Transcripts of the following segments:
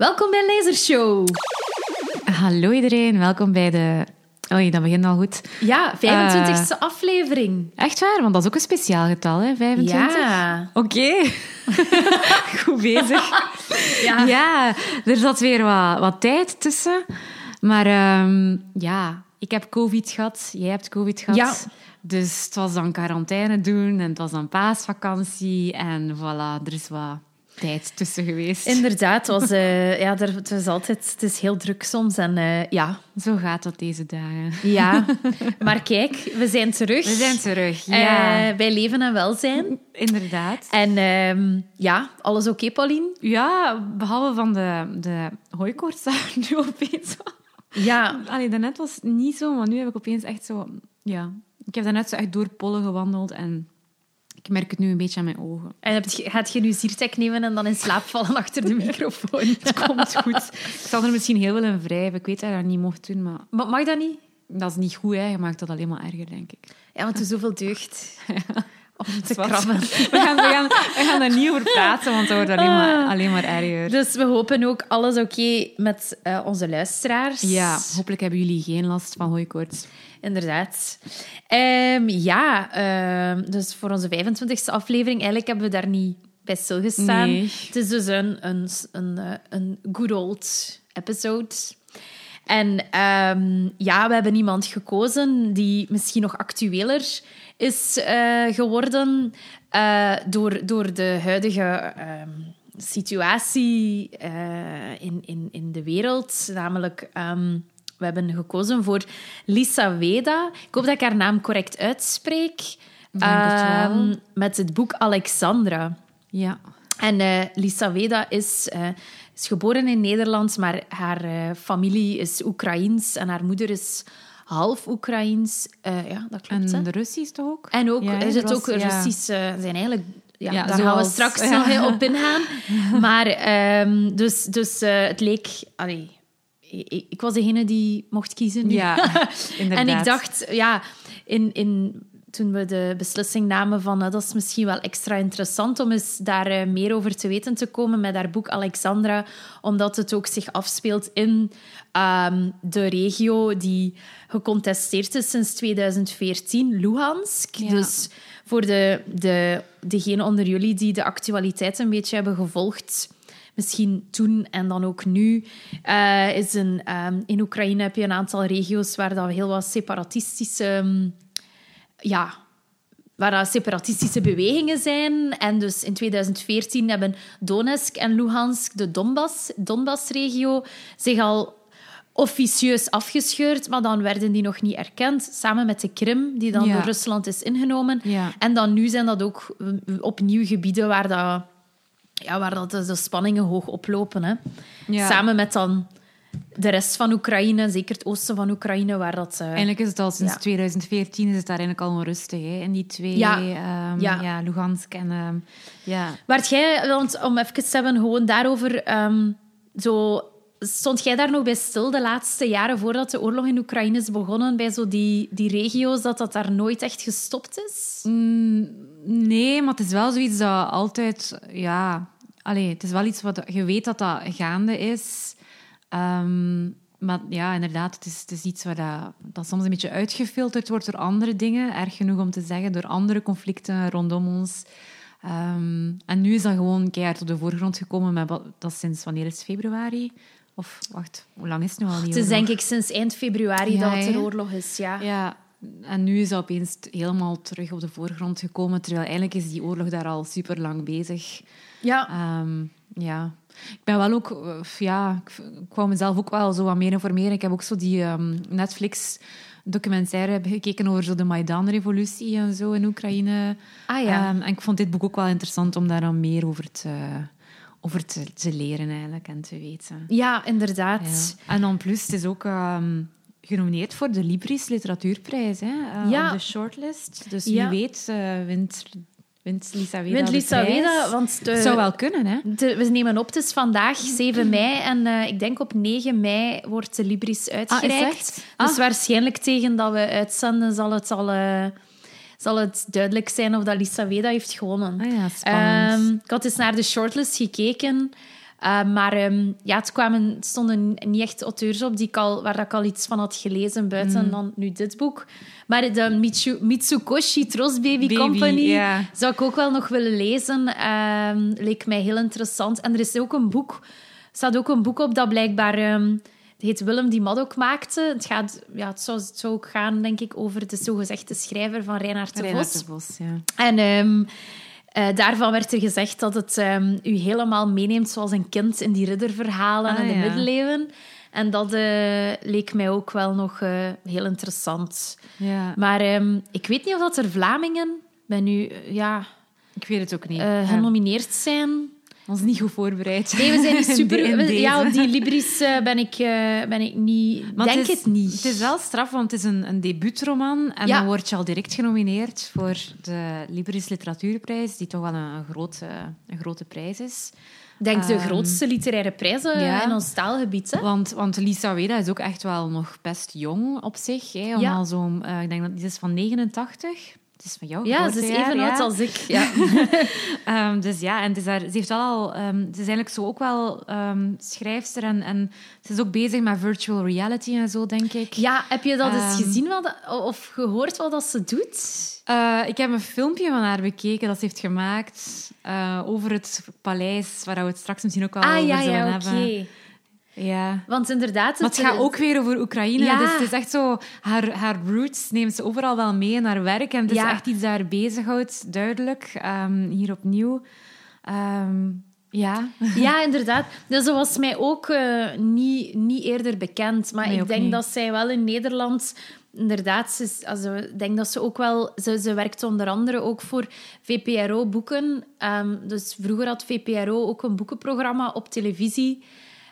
Welkom bij Lasershow. Hallo iedereen, welkom bij de... Oei, dat begint al goed. Ja, 25e aflevering. Echt waar, want dat is ook een speciaal getal, hè? 25? Ja. Oké. goed bezig. Ja. Ja, er zat weer wat, wat tijd tussen. Maar ehm, ja, ik heb COVID gehad, jij hebt COVID gehad. Ja. Dus het was dan quarantaine doen en het was dan paasvakantie. En voilà, er is wat tijd tussen geweest. Inderdaad, het, was, eh, ja, er, het, was altijd, het is heel druk soms. En eh, ja, Zo gaat dat deze dagen. ja. Maar kijk, we zijn terug. We zijn terug, ja. Eh, bij Leven en Welzijn. Inderdaad. En ehm, ja, alles oké, Pauline? Ja, behalve van de, de hooikoorts daar nu opeens. Ja. Allee, daarnet was het niet zo, maar nu heb ik opeens echt zo... Ja, ik heb daarnet zo echt door pollen gewandeld en merk het nu een beetje aan mijn ogen. En heb je, gaat je nu Zyrtec nemen en dan in slaap vallen achter de microfoon? Het komt goed. Ik zal er misschien heel willen wrijven. Ik weet dat je dat niet mocht doen, maar Maar mag dat niet? dat is niet goed. Hè. Je maakt dat alleen maar erger, denk ik. Ja, want er is zoveel deugd. Om te krabben. We gaan, we, gaan, we gaan er niet over praten, want dat wordt alleen maar, alleen maar erger. Dus we hopen ook alles oké met eh, onze luisteraars. Ja, hopelijk hebben jullie geen last van hooikoorts. Inderdaad. Ehm, ja, ehm, dus voor onze 25e aflevering, eigenlijk hebben we daar niet bij stilgestaan. Nee. Het is dus een, een, een, eh, een good old episode. En ehm, ja, we hebben iemand gekozen die misschien nog actueler is eh, geworden eh, door, door de huidige ehm, situatie eh, in, in, in de wereld. Namelijk, ehm, we hebben gekozen voor Lisa Weda. Ik hoop dat ik haar naam correct uitspreek. met het boek Alexandra. Ja. En Lisa Weda is, is geboren in Nederland, maar haar eh, familie is Oekraïens en haar moeder is half Oekraïens. Eh, ja, dat klopt. hè? En de Russisch toch ook? En ook, Ja, is er ook ja. Russisch... eh, zijn eigenlijk... Ja, Ja, daar gaan we straks ja. nog heel op ingaan. Maar ehm, dus, dus het leek... Allee, ik, ik was degene die mocht kiezen. nu. Ja, inderdaad. En ik dacht, ja, in, in, toen we de beslissing namen van eh, dat is misschien wel extra interessant om eens daar eh, meer over te weten te komen met haar boek Alexandra, omdat het ook zich afspeelt in ehm, de regio die gecontesteerd is sinds 2014, Luhansk. Ja. Dus voor de, de, degenen onder jullie die de actualiteit een beetje hebben gevolgd, misschien toen en dan ook nu, eh, is een, ehm, in Oekraïne heb je een aantal regio's waar dat heel wat separatistische, ehm, ja, waar separatistische bewegingen zijn. En dus in 2014 hebben Donetsk en Luhansk, de Donbass, Donbass-regio, zich al officieus afgescheurd, maar dan werden die nog niet erkend, samen met de Krim, die dan Ja. door Rusland is ingenomen. Ja. En dan nu zijn dat ook eh, opnieuw gebieden waar, dat, ja, waar dat de spanningen hoog oplopen. Hè. Ja. Samen met dan de rest van Oekraïne, zeker het oosten van Oekraïne, waar dat... eh, Eigenlijk is het al sinds Ja. 2014 is het daar eigenlijk al onrustig. Hè? In die twee, Ja. ehm, Ja. ja. Lugansk en... ehm, ja. Waart jij, want om even te hebben, gewoon daarover... ehm, zo, stond jij daar nog bij stil de laatste jaren voordat de oorlog in Oekraïne is begonnen, bij zo die, die regio's, dat dat daar nooit echt gestopt is? Mm, nee, maar het is wel zoiets dat altijd... Ja, allee, het is wel iets wat je weet dat dat gaande is. Ehm, maar ja, inderdaad, het is, het is iets waar dat, dat soms een beetje uitgefilterd wordt door andere dingen. Erg genoeg om te zeggen, door andere conflicten rondom ons. Ehm, en nu is dat gewoon keihard op de voorgrond gekomen. Met wat, dat is sinds wanneer is het? februari? Of wacht, hoe lang is het nu al? die Het is oorlog? denk ik sinds eind februari Ja, dat er hè? oorlog is, ja. Ja, en nu is dat opeens helemaal terug op de voorgrond gekomen. Terwijl eigenlijk is die oorlog daar al super lang bezig. Ja. Ehm, ja. Ik ben wel ook... eh, Ja, ik, wou mezelf ook wel zo wat meer informeren. Ik heb ook zo die ehm, Netflix documentaire gekeken over zo de Maidan-revolutie en zo in Oekraïne. Ah ja. Ehm, en ik vond dit boek ook wel interessant om daar dan meer over te, over te, te leren eigenlijk en te weten. Ja, inderdaad. Ja. En dan plus, het is ook ehm, genomineerd voor de Libris Literatuurprijs hè, eh, Ja. op de shortlist. Dus Ja. wie weet eh, wint, wint Lisa Weda Wint de Lisa prijs. Weda, want de, Het zou wel kunnen, hè? de- we nemen op, het is vandaag 7 mei en eh, ik denk op 9 mei wordt de Libris uitgereikt. echt? Dus Ah. waarschijnlijk tegen dat we uitzenden zal het al... eh, zal het duidelijk zijn of dat Lisa Weda heeft gewonnen. Ah ja, spannend. Ehm, ik had eens naar de shortlist gekeken. Uh, maar um, ja, het, kwamen, het stonden niet echt auteurs op die ik al, waar ik al iets van had gelezen, buiten mm. dan nu dit boek. Maar de Mitsu, Mitsukoshi Trust Baby, Baby Company yeah. zou ik ook wel nog willen lezen. Um, leek mij heel interessant. En er is ook een boek, staat ook een boek op dat blijkbaar... Um, het heet Willem die Maddock maakte. Het, gaat, ja, het, zou, het zou ook gaan, denk ik, over de zogezegde schrijver van Reinhard de Vos. de Vos ja. En uh, daarvan werd er gezegd dat het um, u helemaal meeneemt zoals een kind in die ridderverhalen ah, en de ja. middeleeuwen. En dat uh, leek mij ook wel nog uh, heel interessant. Ja. Maar um, ik weet niet of dat er Vlamingen ben nu, ja... Ik weet het ook niet. genomineerd zijn ons niet goed voorbereid. Nee, we zijn niet super... ja, op die Libris uh, ben, ik, uh, ben ik niet... Maar denk het, is, het, niet. Het is wel straf, want het is een, een debuutroman. En ja. dan word je al direct genomineerd voor de Libris Literatuurprijs, die toch wel een, grote, een grote prijs is. Ik denk de um, grootste literaire prijs ja. in ons taalgebied. Hè? Want, want Lisa Weda is ook echt wel nog best jong op zich. Hè, om ja. al zo, uh, ik denk dat die is van 89 het is van jou. Ja, ze is even oud als ik. Ja. um, dus ja, en het is daar, ze, heeft al, um, ze is eigenlijk zo ook wel um, schrijfster en, en ze is ook bezig met virtual reality en zo, denk ik. Ja, heb je dat eens gezien wat, of gehoord wat dat ze doet? Uh, ik heb een filmpje van haar bekeken dat ze heeft gemaakt uh, over het paleis, waar we het straks misschien ook wel ah, over ja, zullen ja, hebben. Okay. Ja. Want inderdaad... Het, maar het gaat ook weer over Oekraïne. Ja. Dus het is echt zo... Haar, haar roots neemt ze overal wel mee in haar werk. En het is echt iets dat haar bezighoudt, duidelijk. Um, hier opnieuw. Um, ja. ja, inderdaad. Dus dat was mij ook uh, niet, niet eerder bekend. Maar nee, ik denk niet. dat zij wel in Nederland... Inderdaad, ze, also, ik denk dat ze ook wel... Ze, ze werkt onder andere ook voor VPRO-boeken. Um, dus vroeger had VPRO ook een boekenprogramma op televisie...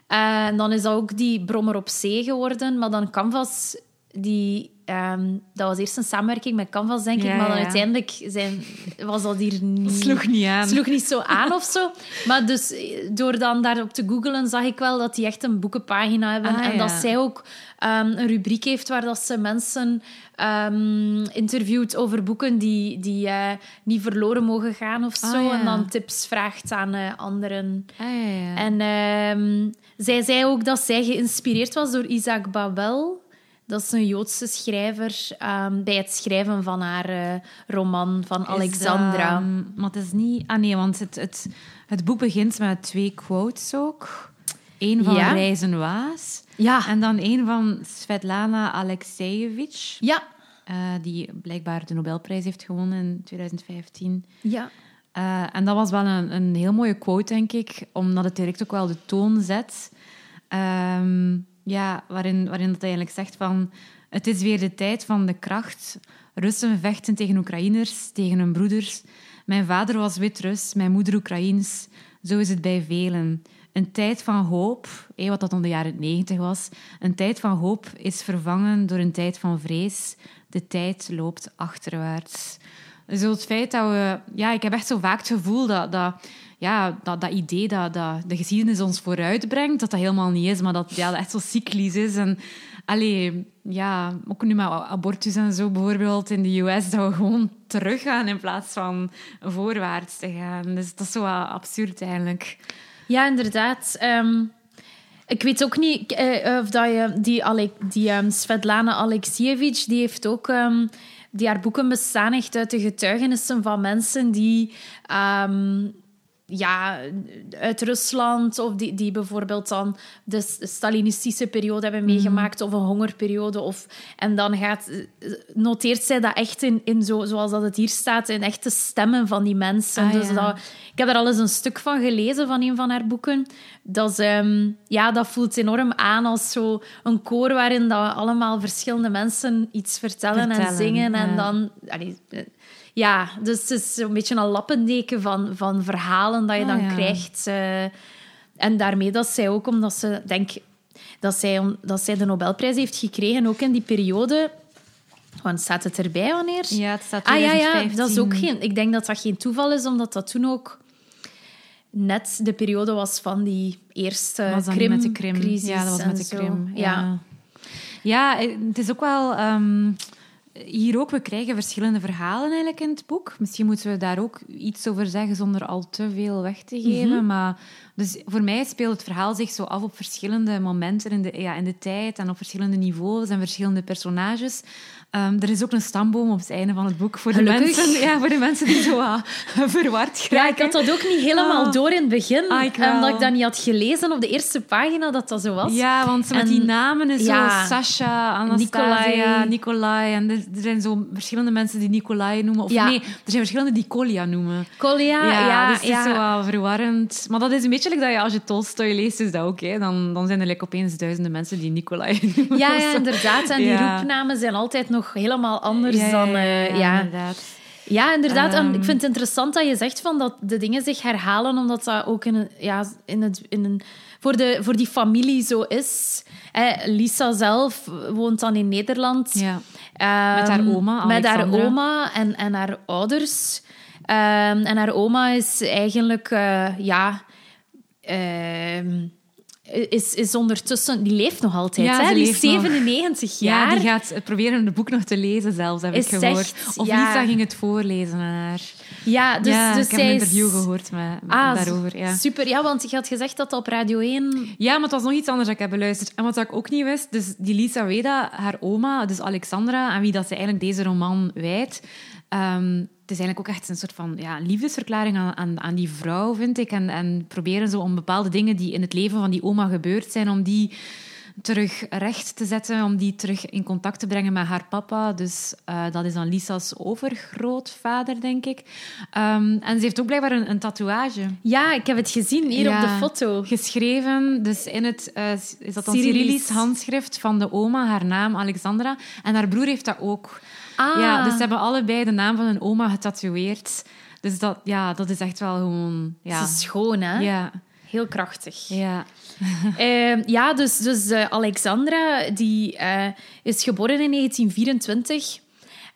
En dan is dat ook die Brommer op Zee geworden. Maar dan Canvas, die, um, dat was eerst een samenwerking met Canvas, denk ja, ik. Maar dan ja. uiteindelijk zijn, was dat hier niet... Sloeg niet aan. Sloeg niet zo aan of zo. Maar dus door dan daarop te googlen, zag ik wel dat die echt een boekenpagina hebben. Ah, en ja. dat zij ook um, een rubriek heeft waar dat ze mensen um, interviewt over boeken die, die uh, niet verloren mogen gaan of zo. Ah, ja. En dan tips vraagt aan uh, anderen. Ah, ja. En um, zij zei ook dat zij geïnspireerd was door Isaac Babel. Dat is een Joodse schrijver um, bij het schrijven van haar uh, roman van Alexandra. Is, maar het is niet... Ah nee, want het, het, het boek begint met twee quotes ook. Eén van Ja. Reizen Waas. Ja. En dan één van Svetlana Alexeyevich. Ja. eh, die blijkbaar de Nobelprijs heeft gewonnen in 2015. Ja. Uh, en dat was wel een, een heel mooie quote, denk ik, omdat het direct ook wel de toon zet. Um, ja, waarin, waarin het eigenlijk zegt van... Het is weer de tijd van de kracht. Russen vechten tegen Oekraïners, tegen hun broeders. Mijn vader was Wit-Rus, mijn moeder Oekraïens. Zo is het bij velen. Een tijd van hoop, wat dat om de jaren negentig was, een tijd van hoop is vervangen door een tijd van vrees. De tijd loopt achterwaarts. Dus het feit dat we... Ja, ik heb echt zo vaak het gevoel dat... dat ja, dat, dat idee dat, dat de geschiedenis ons vooruitbrengt, dat dat helemaal niet is, maar dat ja, echt zo cyclisch is. En allee, ja, ook nu met abortus en zo bijvoorbeeld in de US, dat we gewoon teruggaan in plaats van voorwaarts te gaan. Dus dat is zo absurd eigenlijk. Ja, inderdaad. Um, ik weet ook niet uh, of dat je... Die, die um, Svetlana Alexievich, die heeft ook... Um, die haar boeken bestaan echt uit de getuigenissen van mensen die... ja, uit Rusland of die, die bijvoorbeeld dan de Stalinistische periode hebben meegemaakt of een hongerperiode. Of, en dan gaat, noteert zij dat echt in, in zo, zoals dat het hier staat, in echte stemmen van die mensen. Ah, dus ja. dat, ik heb er al eens een stuk van gelezen van een van haar boeken. Dat, um, ja, dat voelt enorm aan als zo een koor waarin dat allemaal verschillende mensen iets vertellen, Vertellen, en zingen. En dan... Allee, ja, dus het is een beetje een lappendeken van, van verhalen dat je Ah, dan ja. krijgt. Uh, en daarmee dat zij ook, omdat ze, denk dat zij, dat zij de Nobelprijs heeft gekregen, ook in die periode. Want staat het erbij wanneer? Ja, het staat Ah ja, ja, 2015. dat is ook geen. Ik denk dat dat geen toeval is, omdat dat toen ook net de periode was van die eerste Was dat niet met de Krim? Krim-crisis Ja, dat was met de. Krim. Ja. Ja. ja, het is ook wel... ehm, hier ook, we krijgen verschillende verhalen eigenlijk in het boek. Misschien moeten we daar ook iets over zeggen zonder al te veel weg te geven. Mhm. Maar dus voor mij speelt het verhaal zich zo af op verschillende momenten in de, ja, in de tijd en op verschillende niveaus en verschillende personages. Ehm, er is ook een stamboom op het einde van het boek voor de, mensen, ja, voor de mensen die zo ah, verward geraken. Ja, ik had dat ook niet helemaal Ah. door in het begin. Ah, ik omdat ik dat niet had gelezen op de eerste pagina dat dat zo was. Ja, want met die namen is ja. zo Sasha, Anastasia. Nikolai. En er, er zijn zo verschillende mensen die Nikolai noemen. Of Ja. nee, er zijn verschillende die Kolja noemen. Kolja, ja, dus het is zo wel verwarrend. Maar dat is een beetje like dat je als je Tolstoy leest, is dat ook. Hè. Dan, dan zijn er like opeens duizenden mensen die Nikolai noemen. Ja, ja, inderdaad. En die Ja. roepnamen zijn altijd nog helemaal anders Ja, dan... ja, eh, ja, ja. inderdaad. Ja, inderdaad. en Ehm. ik vind het interessant dat je zegt van dat de dingen zich herhalen, omdat dat ook in een, ja, in het, in een, voor, de, voor die familie zo is. Hè, Lisa zelf woont dan in Nederland. Ja. Ehm, Met haar oma, Met haar oma en, en haar ouders. Ehm, en haar oma is eigenlijk, eh, ja... ehm, is, is ondertussen... Die leeft nog altijd, Ja, hè? Die is leeft nog. 97 jaar. Ja, die gaat proberen het boek nog te lezen zelfs, heb Is ik gehoord. echt, of ja. Lisa ging het voorlezen aan haar. Ja, dus, ja, dus ik heb een is- interview gehoord met, Ah, daarover. Ja. Super, ja, want je had gezegd dat dat op Radio 1... Ja, maar het was nog iets anders dat ik heb beluisterd. En wat ik ook niet wist, dus die Lisa Weda, haar oma, dus Alexandra, aan wie dat ze eigenlijk deze roman wijdt, ehm, het is eigenlijk ook echt een soort van ja, liefdesverklaring aan, aan, aan die vrouw, vind ik. En, en proberen zo om bepaalde dingen die in het leven van die oma gebeurd zijn, om die terug recht te zetten, om die terug in contact te brengen met haar papa. Dus eh, dat is dan Lisa's overgrootvader, denk ik. Ehm, en ze heeft ook blijkbaar een, een tatoeage. Ja, ik heb het gezien hier Ja. op de foto. Geschreven, dus in het eh, is dat dan. Cyrillisch handschrift van de oma, haar naam Alexandra. En haar broer heeft dat ook. Ah, Ja, dus ze hebben allebei de naam van hun oma getatoeëerd. Dus dat, ja, dat is echt wel gewoon... Ja, Het is schoon, hè? ja, Heel krachtig. ja. Ehm, ja, dus, dus eh, Alexandra die, eh, is geboren in 1924.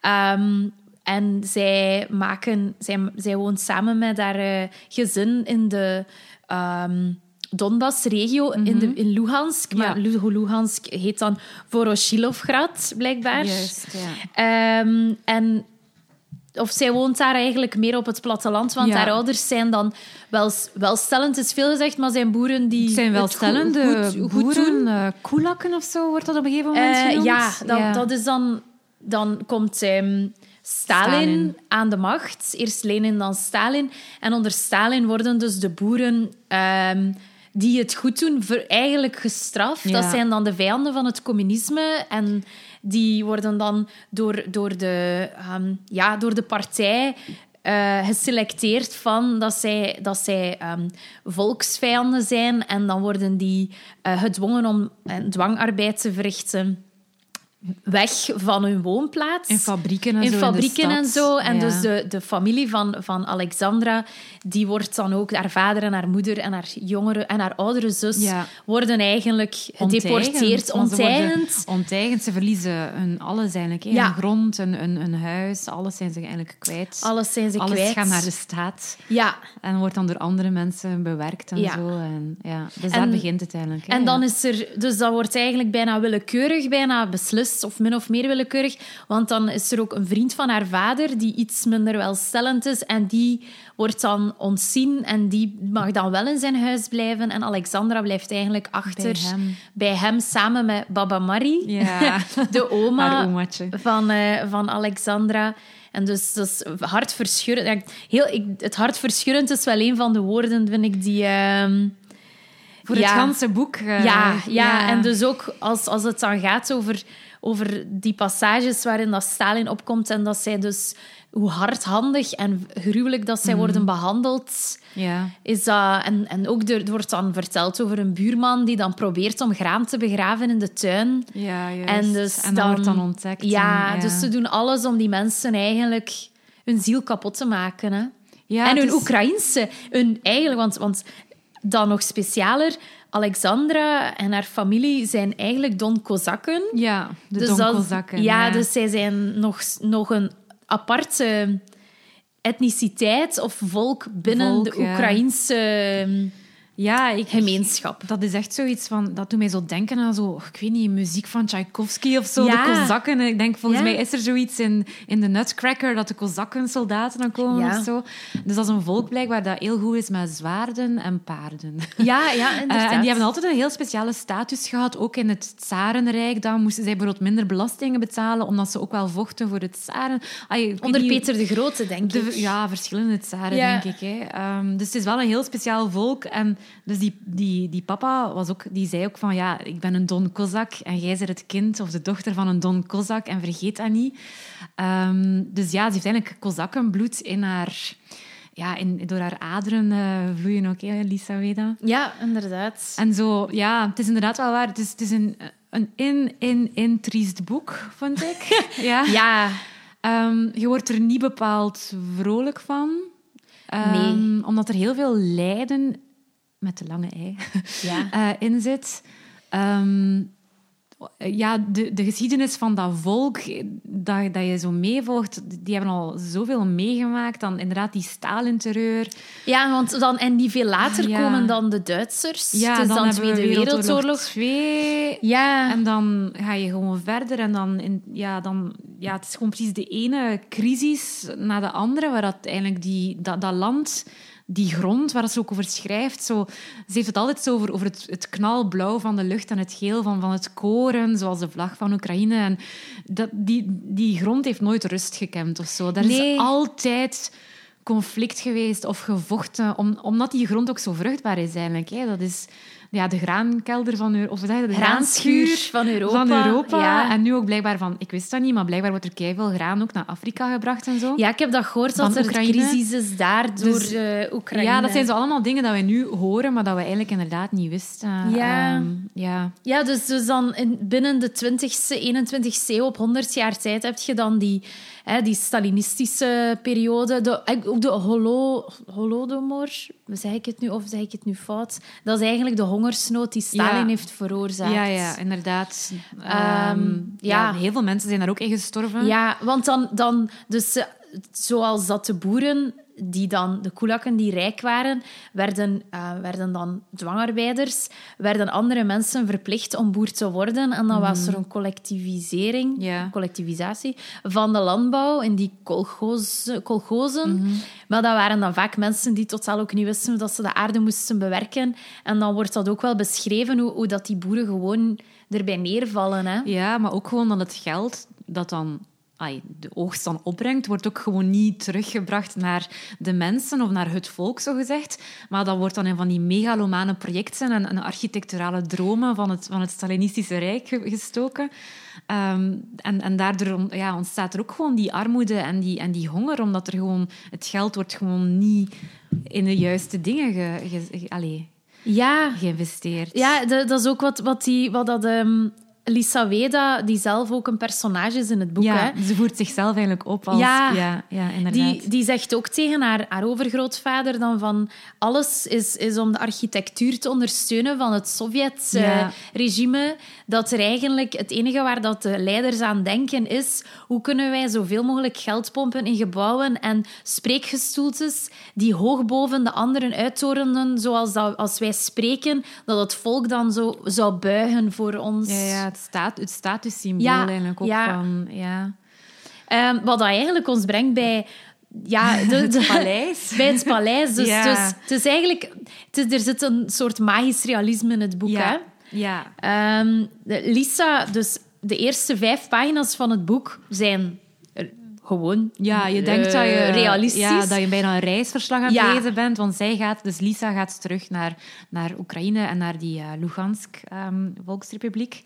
Ehm, en zij, maken, zij, zij woont samen met haar eh, gezin in de ehm Donbass-regio, in, de, in Luhansk. Maar Ja. Lu- Luhansk heet dan Voroshilovgrad, blijkbaar. Juist, ja. Ehm, en of zij woont daar eigenlijk meer op het platteland, want Ja. haar ouders zijn dan wel, welstellend, is veel gezegd, maar zijn boeren die Het zijn welstellende goed- goed- goed boeren, eh, koelakken of zo wordt dat op een gegeven moment Eh, genoemd. ja, dan, Ja. dat is dan, dan komt ehm, Stalin, Stalin. aan de macht. Eerst Lenin, dan Stalin. En onder Stalin worden dus de boeren ehm, die het goed doen eigenlijk gestraft. Ja. Dat zijn dan de vijanden van het communisme. En die worden dan door, door, de, ehm, ja, door de partij eh, geselecteerd van dat zij, dat zij ehm, volksvijanden zijn. En dan worden die eh, gedwongen om eh, dwangarbeid te verrichten weg van hun woonplaats. In fabrieken en In zo. fabrieken en zo. En Ja. dus de, de familie van, van Alexandra, die wordt dan ook, haar vader en haar moeder en haar jongere en haar oudere zus, Ja. worden eigenlijk gedeporteerd, onteigend. Onteigend. Ze verliezen hun alles eigenlijk. Ja. Hun grond, hun, hun, hun huis, alles zijn ze eigenlijk kwijt. Alles zijn ze alles kwijt. gaat naar de staat Ja, en wordt dan door andere mensen bewerkt en zo. En, ja. Dus En- daar begint het eigenlijk. hè. En dan is er, dus dat wordt eigenlijk bijna willekeurig, bijna beslist, of min of meer willekeurig. Want dan is er ook een vriend van haar vader die iets minder welstellend is. En die wordt dan ontzien en die mag dan wel in zijn huis blijven. En Alexandra blijft eigenlijk achter Bij hem. bij hem samen met Baba Marie, Ja. de oma van, eh, van Alexandra. En dus dat is hartverscheurend. Ja, Heel, ik, het hartverscheurend is wel een van de woorden, vind ik, die... ehm, Voor Ja. het ganse boek. eh, ja, ja, en dus ook als, als het dan gaat over, over die passages waarin dat Stalin opkomt en dat zij dus hoe hardhandig en gruwelijk dat Mhm. zij worden behandeld, Ja. is dat... En, en ook er, wordt dan verteld over een buurman die dan probeert om graan te begraven in de tuin. Ja, juist. En, dus en dat wordt dan ontdekt. Ja, en, dus ze doen alles om die mensen eigenlijk hun ziel kapot te maken. Hè? Ja, en hun is- Oekraïnse, hun eigenlijk, want, want dan nog specialer, Alexandra en haar familie zijn eigenlijk Don Kozakken. Ja, de Dus dat- donkelzakken. Ja, dus zij zijn nog, nog een aparte etniciteit of volk binnen Volk, de ja. Ja, ik, gemeenschap. Dat is echt zoiets van... Dat doet mij zo denken aan zo... Ik weet niet, muziek van Tchaikovsky of zo. Ja. De Kozakken. Ik denk, volgens Ja. mij is er zoiets in, in de Nutcracker dat de Kozakken soldaten dan komen Ja. of zo. Dus dat is een volk blijkbaar dat heel goed is met zwaarden en paarden. Ja, ja, Eh, en die hebben altijd een heel speciale status gehad. Ook in het Tsarenrijk dan moesten zij bijvoorbeeld minder belastingen betalen, omdat ze ook wel vochten voor het Tsaren. Ah, Onder niet- Peter de Grote, denk de, ik. ja, verschillende tsaren, denk ik. Hè. Ehm, dus het is wel een heel speciaal volk. En dus die, die, die papa was ook, die zei ook van... Ja, ik ben een Don Kozak en jij bent het kind of de dochter van een Don Kozak en vergeet dat niet. Ehm, dus ja, ze heeft eigenlijk Kozakkenbloed in haar... Ja, in, door haar aderen eh, vloeien ook, hè, Lisa Weda. Ja, inderdaad. En zo, ja, het is inderdaad wel waar. Het is, het is een, een in, in, in triest boek, vond ik. ja. Ja, Ehm, je wordt er niet bepaald vrolijk van. Ehm, Omdat er heel veel lijden, met de lange ei, ja. eh, in zit. Ehm, ja, de, de geschiedenis van dat volk dat, dat je zo meevolgt, die hebben al zoveel meegemaakt. Dan inderdaad die Stalin-terreur. ja, want dan, en die veel later Ja. komen dan de Duitsers. Ja, is dan, we Tweede Wereldoorlog. 2. Ja, En dan ga je gewoon verder en dan, in, ja, dan, ja, het is gewoon precies de ene crisis na de andere, waar dat eigenlijk die, dat, dat land, die grond, waar ze ook over schrijft, zo, ze heeft het altijd zo over, over het, het knalblauw van de lucht en het geel van, van het koren, zoals de vlag van Oekraïne. En dat, die, die grond heeft nooit rust gekend of zo. Daar Nee. is altijd conflict geweest of gevochten, om, omdat die grond ook zo vruchtbaar is eigenlijk. Hè. Dat is ja, de graankelder van Europa, of wat zeg je, de graanschuur graanschuur van Europa. van Europa. Ja. En nu ook blijkbaar van, ik wist dat niet, maar blijkbaar wordt er keiveel graan ook naar Afrika gebracht en zo. ja, ik heb dat gehoord, Van dat er Oekraïne. crisis is daar door Dus- eh, Oekraïne. Ja, dat zijn zo allemaal dingen dat we nu horen, maar dat we eigenlijk inderdaad niet wisten. Ja. Ehm, ja. Ja, dus, dus dan in, binnen de 20e, 21e eeuw, op 100 jaar tijd, heb je dan die, hè, die Stalinistische periode. De, eh, ook de holo, Holodomor, zeg ik het nu of zeg ik het nu fout? Dat is eigenlijk de hongersnood die Stalin Ja. heeft veroorzaakt. ja, ja, inderdaad. Ehm, Ehm, ja. ja. heel veel mensen zijn daar ook in gestorven. Ja, want dan, dan dus, eh, zoals dat de boeren, die dan, de koelakken die rijk waren, werden, eh, werden dan dwangarbeiders, werden andere mensen verplicht om boer te worden. En dan was er een collectivisering, collectivisatie van de landbouw in die kolgoz, kolgozen. Maar dat waren dan vaak mensen die totaal ook niet wisten dat ze de aarde moesten bewerken. En dan wordt dat ook wel beschreven, hoe, hoe dat die boeren gewoon erbij neervallen. Hè? Ja, maar ook gewoon dat het geld dat dan de oogst dan opbrengt, wordt ook gewoon niet teruggebracht naar de mensen of naar het volk, zogezegd. Maar dat wordt dan in van die megalomane projecten en, en architecturale dromen van het, van het Stalinistische Rijk ge- gestoken. Ehm, en, en daardoor ja, ontstaat er ook gewoon die armoede en die, en die honger, omdat er gewoon, het geld wordt gewoon niet in de juiste dingen ge, ge- ge- allee, Ja, geïnvesteerd. Ja, dat, dat is ook wat, wat, die, wat dat, ehm, Lisa Weda, die zelf ook een personage is in het boek, Ja, hè, ze voert zichzelf eigenlijk op als... Ja. ja, ja inderdaad. die, die zegt ook tegen haar, haar overgrootvader dan van alles is, is om de architectuur te ondersteunen van het Ja. Sovjet-regime. Dat er eigenlijk het enige waar dat de leiders aan denken is hoe kunnen wij zoveel mogelijk geld pompen in gebouwen en spreekgestoeltes die hoog boven de anderen uittorenen, zoals dat als wij spreken, dat het volk dan zo zou buigen voor ons. Ja, ja het, staat, het statussymbool Ja, eigenlijk ook ja. van... Ja. Ehm, wat dat eigenlijk ons brengt bij ja, de, de- paleis. bij het paleis. Dus, Ja. dus het is eigenlijk, het is, er zit een soort magisch realisme in het boek. Hè? Ja. Ehm, Lisa, dus de eerste vijf pagina's van het boek zijn gewoon Ja, je denkt eh, dat je... realistisch. Ja, dat je bijna een reisverslag aan het lezen bent. Want zij gaat... Dus Lisa gaat terug naar, naar Oekraïne en naar die eh, Lugansk ehm, Volksrepubliek.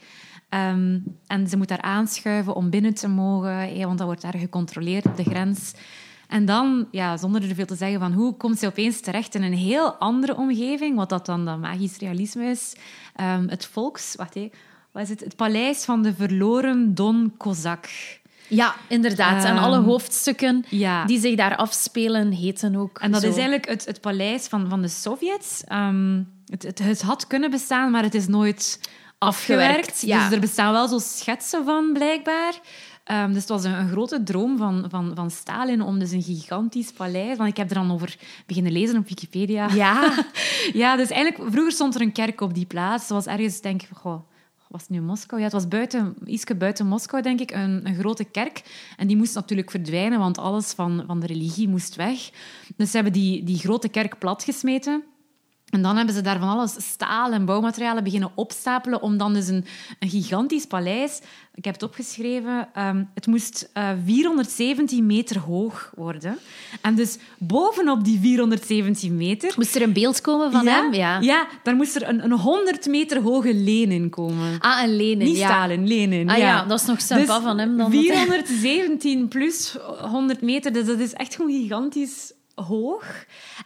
Ehm, en ze moet daar aanschuiven om binnen te mogen, hè, want dat wordt daar gecontroleerd op de grens. En dan, ja, zonder er veel te zeggen van hoe, komt ze opeens terecht in een heel andere omgeving, wat dat dan dat magisch realisme is. Ehm, het volks... Wacht, hé, wat is het? Het paleis van de verloren Don Kozak. Ja, inderdaad. en Ehm, alle hoofdstukken ja. die zich daar afspelen, heten ook En dat zo. is eigenlijk het, het paleis van, van de Sovjets. Ehm, het, het, het had kunnen bestaan, maar het is nooit afgewerkt. Afgewerkt, ja. Dus er bestaan wel zo schetsen van, blijkbaar. Ehm, dus het was een, een, grote droom van, van, van Stalin om dus een gigantisch paleis... Want ik heb er dan over beginnen lezen op Wikipedia. Ja. ja, dus eigenlijk... Vroeger stond er een kerk op die plaats. Het was ergens, denk ik... Goh, was het nu Moskou? Ja, het was buiten, ietsje buiten Moskou, denk ik, een, een, grote kerk. En die moest natuurlijk verdwijnen, want alles van, van de religie moest weg. Dus ze hebben die, die grote kerk platgesmeten. En dan hebben ze daar van alles staal en bouwmaterialen beginnen opstapelen om dan dus een, een gigantisch paleis... Ik heb het opgeschreven. Um, het moest uh, eh, 417 meter hoog worden. En dus bovenop die 417 meter... Moest er een beeld komen van ja, hem? Ja. ja, daar moest er een, een 100 meter hoge Lenin komen. Ah, een Lenin, Niet ja. Stalin, Lenin. Ah ja, ja dat is nog sympa dus van hem. Dan 417 plus 100 meter, dus dat is echt gewoon gigantisch hoog.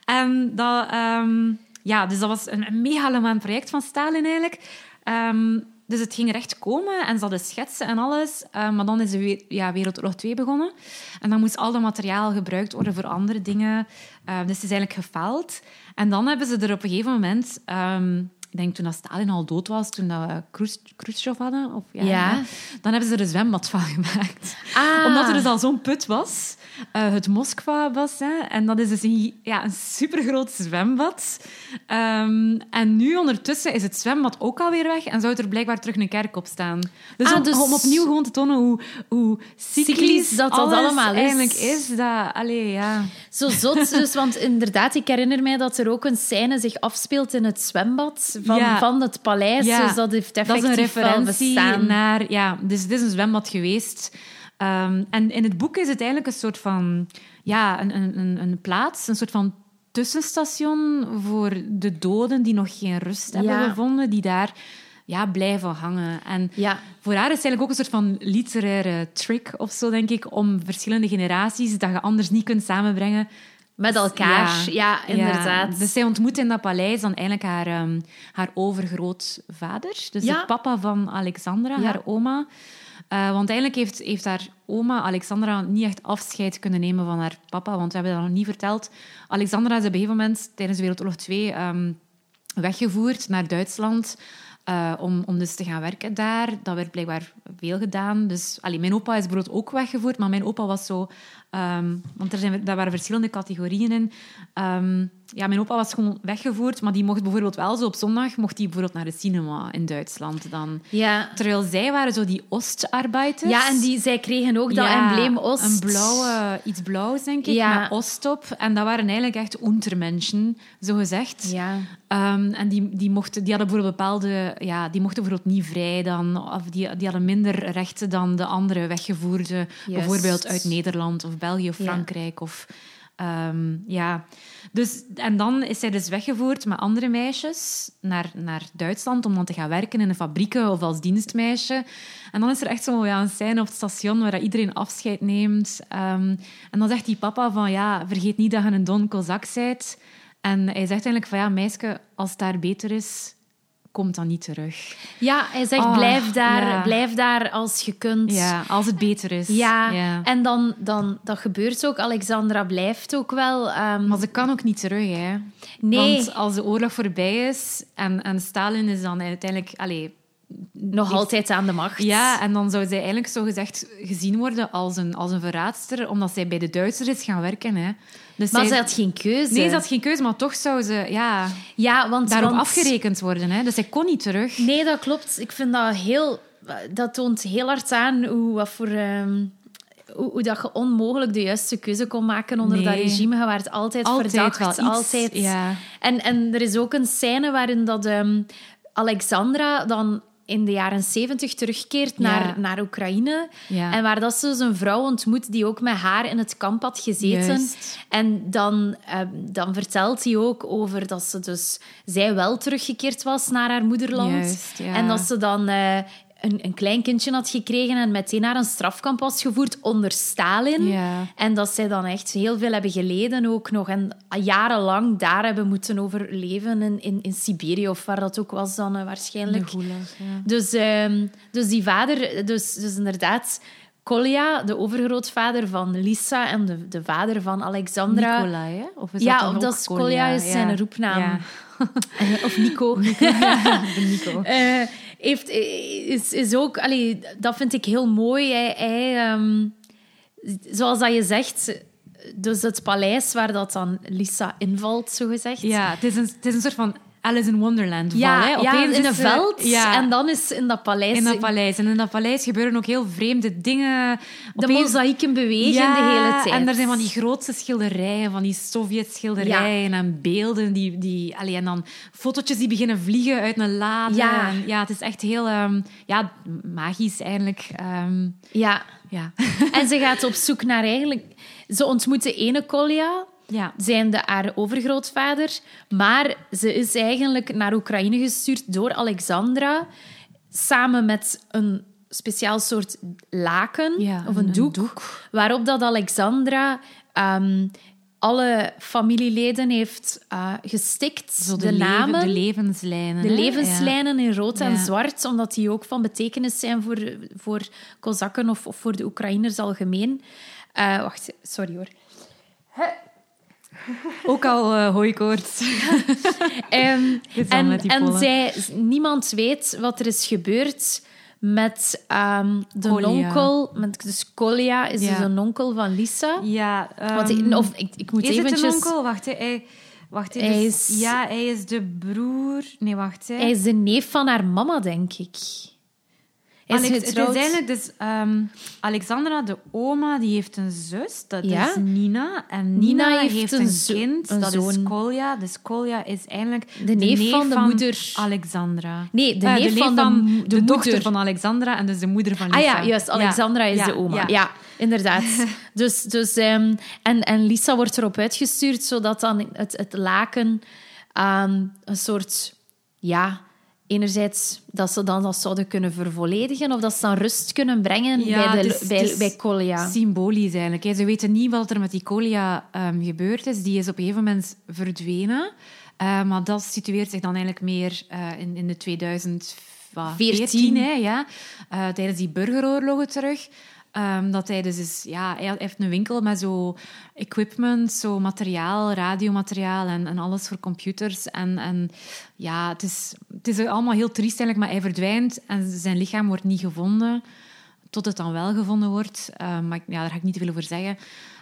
En dat... Um, ja, dus dat was een, een project van Stalin eigenlijk. Um, dus het ging recht komen en ze hadden schetsen en alles. Uh, maar dan is de ja, Wereldoorlog 2 begonnen. En dan moest al dat materiaal gebruikt worden voor andere dingen. Uh, dus het is eigenlijk gefaald. En dan hebben ze er op een gegeven moment... Um, ik denk toen dat Stalin al dood was, toen dat we Khrushchev hadden, of, ja, ja. dan hebben ze er een zwembad van gemaakt. Ah. Omdat er dus al zo'n put was, uh, het Moskva was. Hè, en dat is dus een, ja, een supergroot zwembad. Um, en nu ondertussen is het zwembad ook alweer weg en zou er blijkbaar terug een kerk op staan. Dus, ah, om, dus... om, opnieuw gewoon te tonen hoe, hoe cyclisch, dat dat allemaal is. eigenlijk is. Dat, allee, ja. Zo zot, dus, want inderdaad, ik herinner mij dat er ook een scène zich afspeelt in het zwembad van, ja. van het paleis. Ja. Dus dat heeft effectief Dat is een referentie naar... Ja, dus het is een zwembad geweest. Um, en in het boek is het eigenlijk een soort van... Ja, een, een, een plaats, een soort van tussenstation voor de doden die nog geen rust hebben Ja. gevonden, die daar ja, blijven hangen. En Ja. voor haar is het eigenlijk ook een soort van literaire trick of zo, denk ik, om verschillende generaties dat je anders niet kunt samenbrengen. Met elkaar, ja, inderdaad. Dus zij ontmoet in dat paleis dan eigenlijk haar, um, haar overgrootvader. Dus Ja. de papa van Alexandra, Ja. haar oma. Uh, want eigenlijk heeft, heeft haar oma, Alexandra, niet echt afscheid kunnen nemen van haar papa. Want we hebben dat nog niet verteld. Alexandra is op een gegeven moment tijdens Wereldoorlog 2 um, weggevoerd naar Duitsland. Uh, om, om dus te gaan werken daar. Dat werd blijkbaar veel gedaan. Dus, allee, mijn opa is bijvoorbeeld ook weggevoerd, maar mijn opa was zo... Um, want er, zijn, daar waren verschillende categorieën in. Um, ja, mijn opa was gewoon weggevoerd, maar die mocht bijvoorbeeld wel zo op zondag mocht die bijvoorbeeld naar de cinema in Duitsland dan. Ja. Terwijl zij waren zo die Ostarbeiters. Ja, en die, zij kregen ook dat Ja, embleem Oost. Een blauwe, iets blauws, denk ik, Ja. met Ost op. En dat waren eigenlijk echt untermenschen, zo gezegd. Ja. Um, en die, die, mochten, die hadden bijvoorbeeld bepaalde... Ja, die mochten bijvoorbeeld niet vrij dan. Of die, die hadden minder rechten dan de andere weggevoerden. Bijvoorbeeld uit Nederland of België of Ja. Frankrijk. Of, um, ja. dus, en dan is zij dus weggevoerd met andere meisjes naar, naar Duitsland om dan te gaan werken in een fabrieken of als dienstmeisje. En dan is er echt zo ja, een scène op het station waar dat iedereen afscheid neemt. Um, en dan zegt die papa van ja, vergeet niet dat je een Don Kozak bent. En hij zegt eigenlijk van ja, meisje, als het daar beter is, komt dan niet terug. Ja, hij zegt Oh, blijf, daar, ja. blijf daar als je kunt. Ja, als het beter is. Ja, ja. en dan, dan, dat gebeurt ook. Alexandra blijft ook wel. ehm, Maar ze kan ook niet terug, hè. nee, Want als de oorlog voorbij is en, en Stalin is dan uiteindelijk... Allee, nog altijd aan de macht. Ja, en dan zou zij eigenlijk zo gezegd gezien worden als een, als een verraadster, omdat zij bij de Duitsers is gaan werken. Hè. Dus maar zij- ze had geen keuze. Nee, ze had geen keuze, maar toch zou ze ja, Ja, want... daarop want- afgerekend worden. Hè. Dus zij kon niet terug. Nee, dat klopt. Ik vind dat heel... Dat toont heel hard aan hoe, wat voor... ehm, hoe, hoe dat je onmogelijk de juiste keuze kon maken onder Nee. dat regime. Je werd altijd, Altijd verdacht. altijd. ja. En, en er is ook een scène waarin dat, ehm, Alexandra dan in de jaren zeventig terugkeert Ja. naar, naar Oekraïne. Ja. En waar dat ze dus een vrouw ontmoet die ook met haar in het kamp had gezeten. Juist. En dan, ehm, dan vertelt hij ook over dat ze dus... Zij wel teruggekeerd was naar haar moederland. Juist, ja. En dat ze dan... eh, een, een klein kindje had gekregen en meteen naar een strafkamp was gevoerd onder Stalin. Ja. En dat zij dan echt heel veel hebben geleden ook nog. En jarenlang daar hebben moeten overleven in, in, in Siberië of waar dat ook was dan eh, waarschijnlijk. gulag, ja. Dus, ehm, dus die vader, dus, dus inderdaad, Kolja, de overgrootvader van Lisa en de, de vader van Alexandra. Nicolai, hè? Of is Ja, dat of dat ook is Kolja is zijn roepnaam. Ja. Of Nico. Nico. heeft, is, is ook... Dat vind ik heel mooi. Ehm, zoals dat je zegt... Dus het paleis waar dat dan Lisa invalt, zo gezegd. Ja, het is een, het is een soort van Alice in Wonderland val. Ja, hè. ja Opeens in een veld. ja, En dan is in dat paleis... in dat paleis. En in dat paleis gebeuren ook heel vreemde dingen. de mozaïeken bewegen de hele tijd. En er zijn van die grootste schilderijen, van die Sovjet-schilderijen en beelden. Die, die, allee, en dan fotootjes die beginnen vliegen uit een lade. Ja. En ja het is echt heel ehm, ja, magisch eigenlijk. Ehm, Ja. ja. En ze gaat op zoek naar eigenlijk... Ze ontmoet de ene Kolja, ja. zijnde haar overgrootvader. Maar ze is eigenlijk naar Oekraïne gestuurd door Alexandra. Samen met een speciaal soort laken Ja, of een, doek, Waarop dat Alexandra ehm, alle familieleden heeft eh, gestikt. Zo de, de, leven- namen. de levenslijnen. De hè. levenslijnen in rood en zwart, omdat die ook van betekenis zijn voor, voor Kozakken of, of voor de Oekraïners algemeen. Eh, wacht, sorry hoor. Ook al eh hooikoorts. Ehm, en en zij, niemand weet wat er is gebeurd met ehm, de onkel. Met, dus Kolja is Ja. dus een onkel van Lisa. Ja, Want ehm, ik, of, ik, ik moet is eventjes... het een onkel? Wacht, hè. hij, wacht Hij dus- is- Ja, hij is de broer... Nee, wacht. Hè. Hij is de neef van haar mama, denk ik. Is Alex, het is getrouwd- eigenlijk dus ehm, Alexandra, de oma, die heeft een zus, dat Ja. is Nina. En Nina, Nina heeft, heeft een, zo- kind, een dat is. Kolja. Dus Kolja is eigenlijk De neef van de moeder. Alexandra. Nee, de Eh, neef van de de de, dochter moeder. van Alexandra en dus de moeder van Ah Lisa. ja, juist. Alexandra is Ja, de oma. Ja, inderdaad. dus, dus, ehm, en, en Lisa wordt erop uitgestuurd, zodat dan het, het laken een soort... Ja, enerzijds dat ze dan dat zouden kunnen vervolledigen, of dat ze dan rust kunnen brengen Ja, bij, de, is- bij, is bij Kolja. Symbolisch eigenlijk. hè. Ze weten niet wat er met die Colia ehm, gebeurd is. Die is op een gegeven moment verdwenen. Eh, maar dat situeert zich dan eigenlijk meer eh, in, in de 2014, 14. hè, ja. Eh, tijdens die burgeroorlogen terug. Ehm, dat hij dus is, ja, hij heeft een winkel met zo equipment, zo materiaal, radiomateriaal en, en alles voor computers. En, en ja, het is, het is allemaal heel triest eigenlijk, maar hij verdwijnt en zijn lichaam wordt niet gevonden tot het dan wel gevonden wordt. Eh, maar ja, daar ga ik niet te veel over zeggen.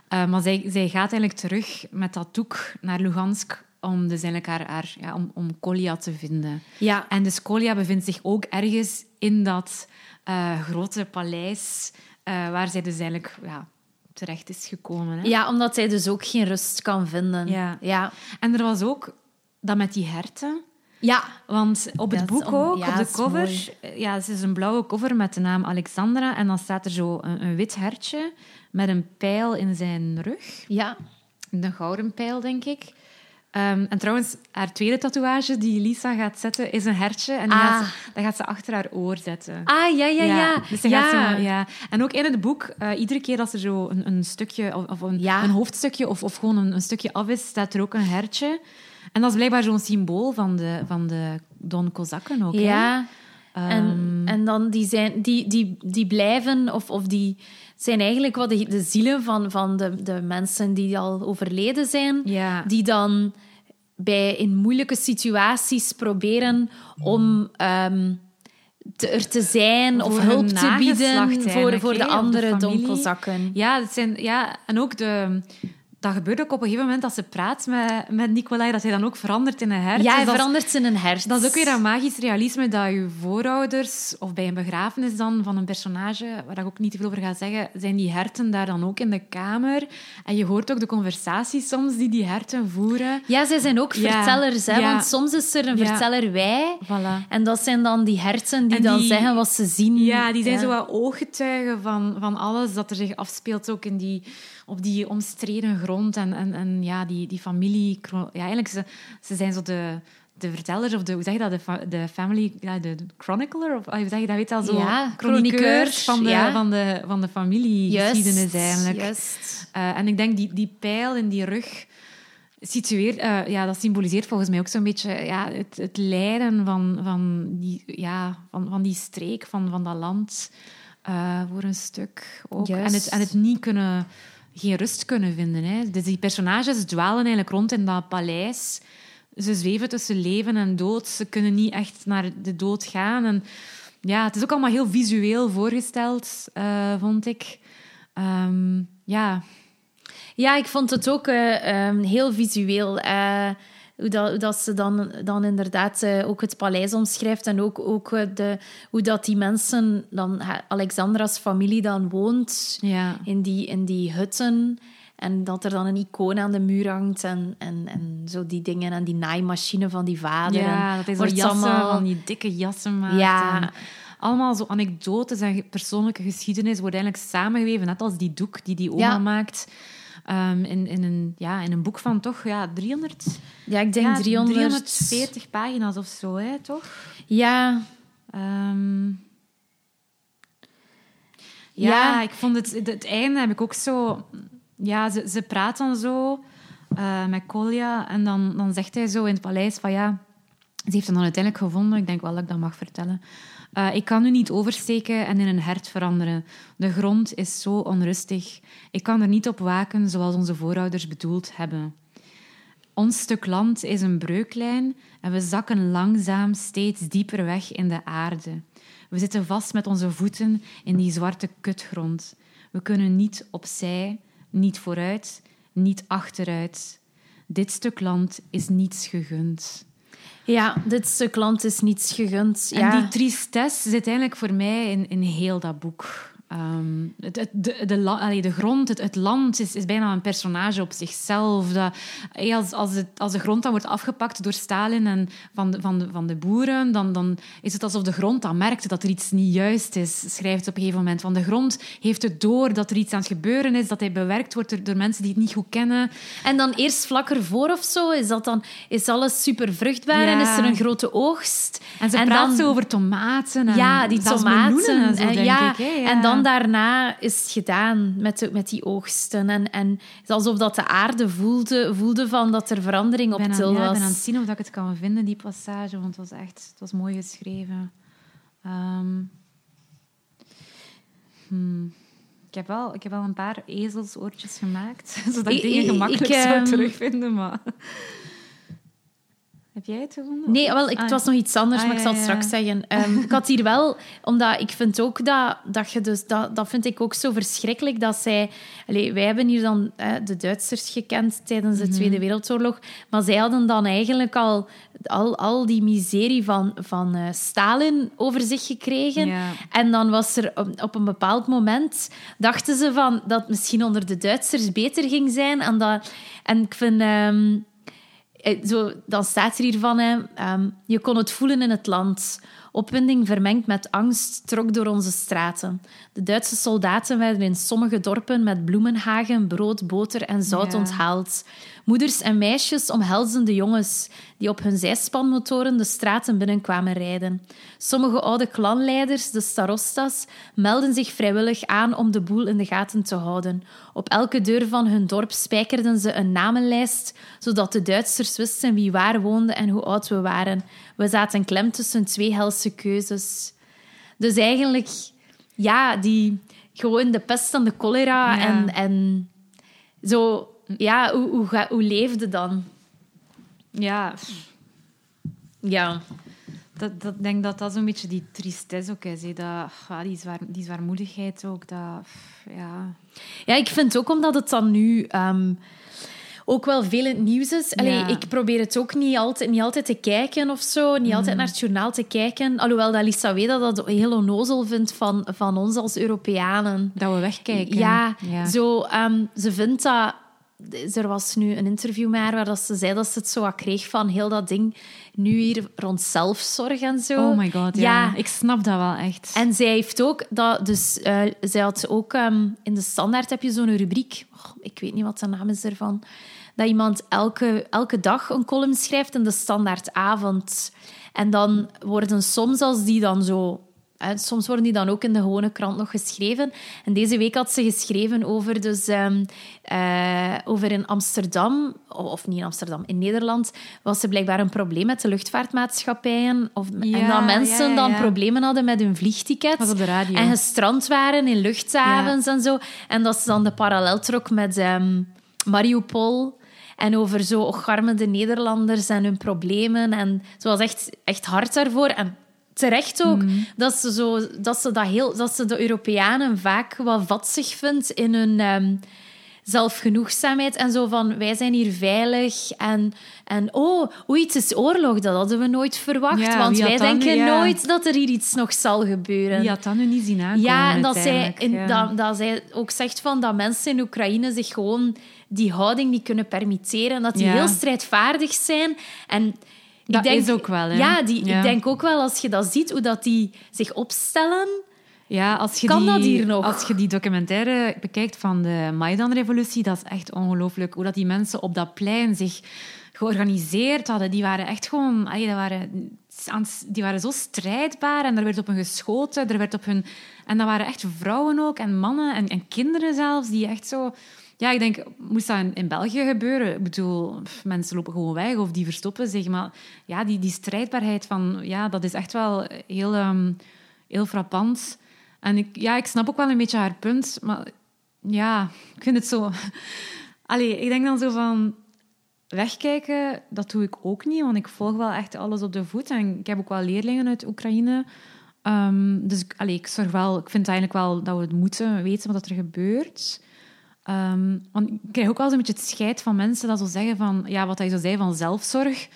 Eh, maar zij, zij gaat eigenlijk terug met dat doek naar Lugansk om dus eigenlijk haar, haar, ja, om, om Kolja te vinden. Ja. En dus Kolja bevindt zich ook ergens in dat eh, grote paleis eh, waar zij dus eigenlijk ja, terecht is gekomen. Hè? ja, omdat hij dus ook geen rust kan vinden. Ja. Ja. En er was ook dat met die herten. ja. Want op het Dat boek om- ook, ja, op de cover, ja, het is een blauwe cover met de naam Alexandra. En dan staat er zo een, een wit hertje met een pijl in zijn rug. Ja. Een gouden pijl, denk ik. Ehm, en trouwens, haar tweede tatoeage die Lisa gaat zetten, is een hertje. En die Ah. gaat ze, dat gaat ze achter haar oor zetten. Ah, ja, ja, ja. Dus ja. gaat ze, ja. En ook in het boek, eh, iedere keer als er zo een, een stukje, of, of een, Ja. een hoofdstukje, of, of gewoon een, een stukje af is, staat er ook een hertje. En dat is blijkbaar zo'n symbool van de, van de Don Kozakken ook. hè. Ja. En, Ehm, en dan die, zijn, die, die, die blijven, of, of die zijn eigenlijk wat de, de zielen van, van de, de mensen die al overleden zijn, Ja. die dan bij, in moeilijke situaties proberen om ehm, te, er te zijn of hulp te bieden voor, voor de andere donkelzakken. Ja, het zijn, ja, en ook de... Dat gebeurt ook op een gegeven moment als ze praat met, met Nicolai, dat hij dan ook verandert in een hert. Ja, Dus hij dat is- verandert in een hert. Dat is ook weer dat magisch realisme dat je voorouders, of bij een begrafenis dan van een personage, waar ik ook niet te veel over ga zeggen, zijn die herten daar dan ook in de kamer. En je hoort ook de conversaties soms die die herten voeren. Ja, zij zijn ook Ja, vertellers, hè, ja. want soms is er een verteller wij. Voilà. En dat zijn dan die herten die, dan zeggen wat ze zien. Ja, die zijn zo wat ooggetuigen van, van alles dat er zich afspeelt, ook in die, op die omstreden grond. En, en, en ja, die, die familie... Ja, eigenlijk, ze, ze zijn zo de, de vertellers, of de, hoe zeg je dat, de, fa- de family... Ja, de, de chronicler, of hoe zeg je dat, weet al, zo... Ja, chroniqueurs van de, ja. van de, van de familiegeschiedenis eigenlijk. Juist. Eh, en ik denk, die, die pijl in die rug situeert, eh, ja, dat symboliseert volgens mij ook zo'n beetje ja, het, het lijden van, van, die, ja, van, van die streek, van, van dat land, eh, voor een stuk ook. En het, en het niet kunnen, geen rust kunnen vinden. Hè. Dus die personages dwalen eigenlijk rond in dat paleis, ze zweven tussen leven en dood. Ze kunnen niet echt naar de dood gaan. En ja, het is ook allemaal heel visueel voorgesteld, uh, vond ik. Ehm, ja. ja, ik vond het ook uh, um, heel visueel. Uh, hoe, dat, hoe dat ze dan, dan inderdaad ook het paleis omschrijft en ook, ook de, hoe dat die mensen, dan Alexandra's familie dan woont ja. in, die, in die hutten. En dat er dan een icoon aan de muur hangt en, en, en zo die dingen. En die naaimachine van die vader. Ja, dat is jassen, allemaal... van die dikke jassen maakt. Ja. allemaal zo anekdotes en persoonlijke geschiedenis wordt eigenlijk samengeweven. Net als die doek die die oma Ja. maakt. Um, in, in, een, ja, in een boek van toch ja, 300... Ja, ik denk ja, 300... 340 pagina's of zo, hè, toch? Ja, Um, ja, Ja. ik vond het, het, het einde heb ik ook zo... Ja, ze, ze praat dan zo eh, met Kolja en dan, dan zegt hij zo in het paleis van ja... Ze heeft hem dan uiteindelijk gevonden. Ik denk wel dat ik dat mag vertellen. Eh, ik kan u niet oversteken en in een hert veranderen. De grond is zo onrustig. Ik kan er niet op waken zoals onze voorouders bedoeld hebben. Ons stuk land is een breuklijn en we zakken langzaam steeds dieper weg in de aarde. We zitten vast met onze voeten in die zwarte kutgrond. We kunnen niet opzij, niet vooruit, niet achteruit. Dit stuk land is niets gegund. Ja, dit stuk land is niets gegund. En die tristesse zit eigenlijk voor mij in, in heel dat boek. Ehm, het, het- de, de, allee, de grond, het, het land, is, is bijna een personage op zichzelf. Dat, als, als, het, als de grond dan wordt afgepakt door Stalin en van de, van de, van de boeren, dan, dan is het alsof de grond dan merkt dat er iets niet juist is, schrijft op een gegeven moment. Van de grond heeft het door dat er iets aan het gebeuren is, dat hij bewerkt wordt door, door mensen die het niet goed kennen. En dan eerst vlak ervoor of zo, is, dat dan, is alles super vruchtbaar en is er een grote oogst. En ze dan- zo over tomaten en Ja, die tomaten. en zo, en, denk ja, ik. Hè? Ja. En dan daarna is het gedaan met, de- met die oogsten. En, en het is alsof dat de aarde voelde, voelde van dat er verandering op til aan, ja, ik was. ben aan het zien of dat ik het kan vinden, die passage, want het was echt het was mooi geschreven. Ehm, hmm. ik, heb wel, ik heb wel een paar ezelsoortjes gemaakt, zodat ik dingen gemakkelijk ik, zou ehm, terugvinden. Maar... Heb jij het gevonden? Nee, wel, ik, Ah, het was nog iets anders, Ah, maar ik zal het ja. straks zeggen. Ehm, ik had hier wel, omdat ik vind ook dat, dat je dus, dat, dat vind ik ook zo verschrikkelijk, dat zij, allee, wij hebben hier dan eh, de Duitsers gekend tijdens de Mhm. Tweede Wereldoorlog, maar zij hadden dan eigenlijk al, al, al die miserie van, van eh, Stalin over zich gekregen. Ja. En dan was er op, op een bepaald moment, dachten ze van dat het misschien onder de Duitsers beter ging zijn. En, dat, en ik vind, ehm, eh, zo, dan staat er hier van, hè, ehm, je kon het voelen in het land. Opwinding vermengd met angst trok door onze straten. De Duitse soldaten werden in sommige dorpen met bloemenhagen, brood, boter en zout Ja. onthaald. Moeders en meisjes omhelzen de jongens die op hun zijspanmotoren de straten binnenkwamen rijden. Sommige oude klanleiders, de starostas, melden zich vrijwillig aan om de boel in de gaten te houden. Op elke deur van hun dorp spijkerden ze een namenlijst, zodat de Duitsers wisten wie waar woonde en hoe oud we waren. We zaten klem tussen twee helse keuzes. Dus eigenlijk, ja, die, gewoon de pest en de cholera Ja. en, en zo, ja, hoe, hoe, hoe leefde dan? Ja, Ja. dat, dat, ik denk dat dat zo'n beetje die tristesse ook is. hè. Dat, ah, die, zwaar, die zwaarmoedigheid ook. Dat, ja. ja, ik vind ook omdat het dan nu ehm, ook wel veel in het nieuws is. Allee, Ja. Ik probeer het ook niet altijd, niet altijd te kijken of zo, niet altijd naar het journaal te kijken. Alhoewel dat Lisa Weda dat heel onnozel vindt van, van ons als Europeanen. Dat we wegkijken. Ja, ja. Zo, ehm, ze vindt dat... Er was nu een interview met haar waar dat ze zei dat ze het zo wat kreeg van heel dat ding nu hier rond zelfzorg en zo. Oh my god, ja. Ik snap dat wel echt. En zij heeft ook dat, dus eh, zij had ook ehm, in de standaard heb je zo'n rubriek, oh, ik weet niet wat de naam is ervan, dat iemand elke, elke dag een column schrijft in de standaardavond. En dan worden soms als die dan zo. hè, soms worden die dan ook in de gewone krant nog geschreven. En deze week had ze geschreven over, dus, ehm, eh, over in Amsterdam, of niet in Amsterdam, in Nederland, was er blijkbaar een probleem met de luchtvaartmaatschappijen. Of, en dat mensen ja, ja, dan problemen hadden met hun vliegticket. En gestrand waren in luchthavens en zo. En dat ze dan de parallel trok met ehm, Mariupol. En over zo ocharmende Nederlanders en hun problemen. En ze was echt, echt hard daarvoor. En terecht ook, dat, ze zo, dat, ze dat, heel, dat ze de Europeanen vaak wat vatzig vindt in hun ehm, zelfgenoegzaamheid. En zo van, wij zijn hier veilig. En, en oh, oei, het is oorlog. Dat hadden we nooit verwacht. Ja, want wie wij denken ja. nooit dat er hier iets nog zal gebeuren. Die had dat nu niet zien aankomen. Ja, en dat zij, uiteindelijk, in, ja. dat, dat zij ook zegt van dat mensen in Oekraïne zich gewoon die houding niet kunnen permitteren. Dat die Ja. heel strijdvaardig zijn. En Dat ik denk, is ook wel, hè. Ja, die, Ja. ik denk ook wel als je dat ziet, hoe dat die zich opstellen. Ja, als je, Kan die, dat hier nog? als je die documentaire bekijkt van de Maidan-revolutie, dat is echt ongelooflijk. Hoe dat die mensen op dat plein zich georganiseerd hadden. Die waren echt gewoon... allee, dat waren, die waren zo strijdbaar en er werd op hen geschoten. Er werd op hun, en dat waren echt vrouwen ook en mannen en, en kinderen zelfs, die echt zo... Ja, ik denk, moest dat in, België gebeuren? Ik bedoel, mensen lopen gewoon weg of die verstoppen zich. Maar ja, die, die strijdbaarheid van... Ja, dat is echt wel heel, ehm, heel frappant. En ik, ja, ik snap ook wel een beetje haar punt, maar ja, ik vind het zo... Allee, ik denk dan zo van... Wegkijken, dat doe ik ook niet, want ik volg wel echt alles op de voet. En ik heb ook wel leerlingen uit Oekraïne. Ehm, dus allee, ik, zorg wel, ik vind eigenlijk wel dat we het moeten weten wat er gebeurt. Ehm, ik krijg ook wel zo'n beetje het scheid van mensen dat zo zeggen van... Ja, wat hij zo zei van zelfzorg.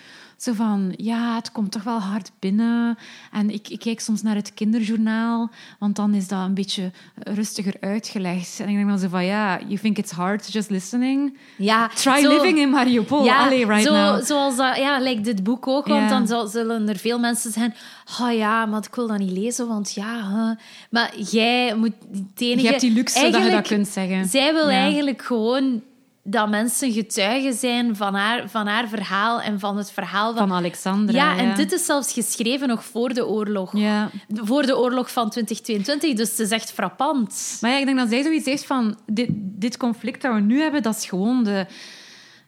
Zo van, ja, het komt toch wel hard binnen. En ik, ik kijk soms naar het kinderjournaal, want dan is dat een beetje rustiger uitgelegd. En ik denk dan zo van, ja, you think it's hard just listening? Ja, Try zo- living in Mariupol. Ja, Allee, right zo, now. zoals dat, ja, lijkt dit boek ook, want Ja. dan zullen er veel mensen zijn. Oh ja, maar ik wil dat niet lezen, want ja. huh." Maar jij moet het enige. Je hebt die luxe dat je dat kunt zeggen. Zij wil Ja. eigenlijk gewoon dat mensen getuigen zijn van haar, van haar verhaal en van het verhaal van. Van Alexandra. ja, en dit is zelfs geschreven nog voor de oorlog. Ja. Voor de oorlog van 2022, dus het is echt frappant. Maar ja, ik denk dat zij zoiets heeft van... Dit, dit conflict dat we nu hebben, dat is gewoon de...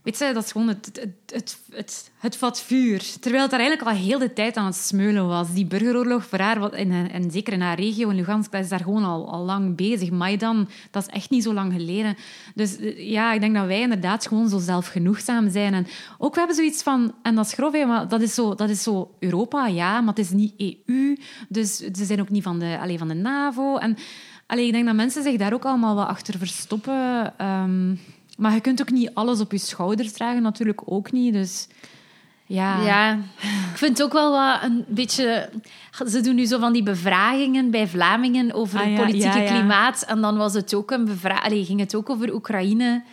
Weet je, dat is gewoon het, het, het, het, vat vuur. Terwijl het daar eigenlijk al heel de tijd aan het smeulen was. Die burgeroorlog voor haar, en, en zeker in haar regio, in Lugansk, dat is daar gewoon al, al lang bezig. Maidan, dat is echt niet zo lang geleden. Dus eh, ja, ik denk dat wij inderdaad gewoon zo zelfgenoegzaam zijn. En ook, we hebben zoiets van... En dat is grof, hè, maar dat is, zo, dat is zo Europa, ja, maar het is niet EU. Dus ze zijn ook niet van de, alleen van de NAVO. En allee, ik denk dat mensen zich daar ook allemaal wat achter verstoppen... Ehm, maar je kunt ook niet alles op je schouders dragen, natuurlijk ook niet. Dus ja. Ja, ik vind het ook wel wat een beetje... Ze doen nu zo van die bevragingen bij Vlamingen over Ah, het ja, politieke ja. klimaat. En dan was het ook een bevra Allee, ging het ook over Oekraïne.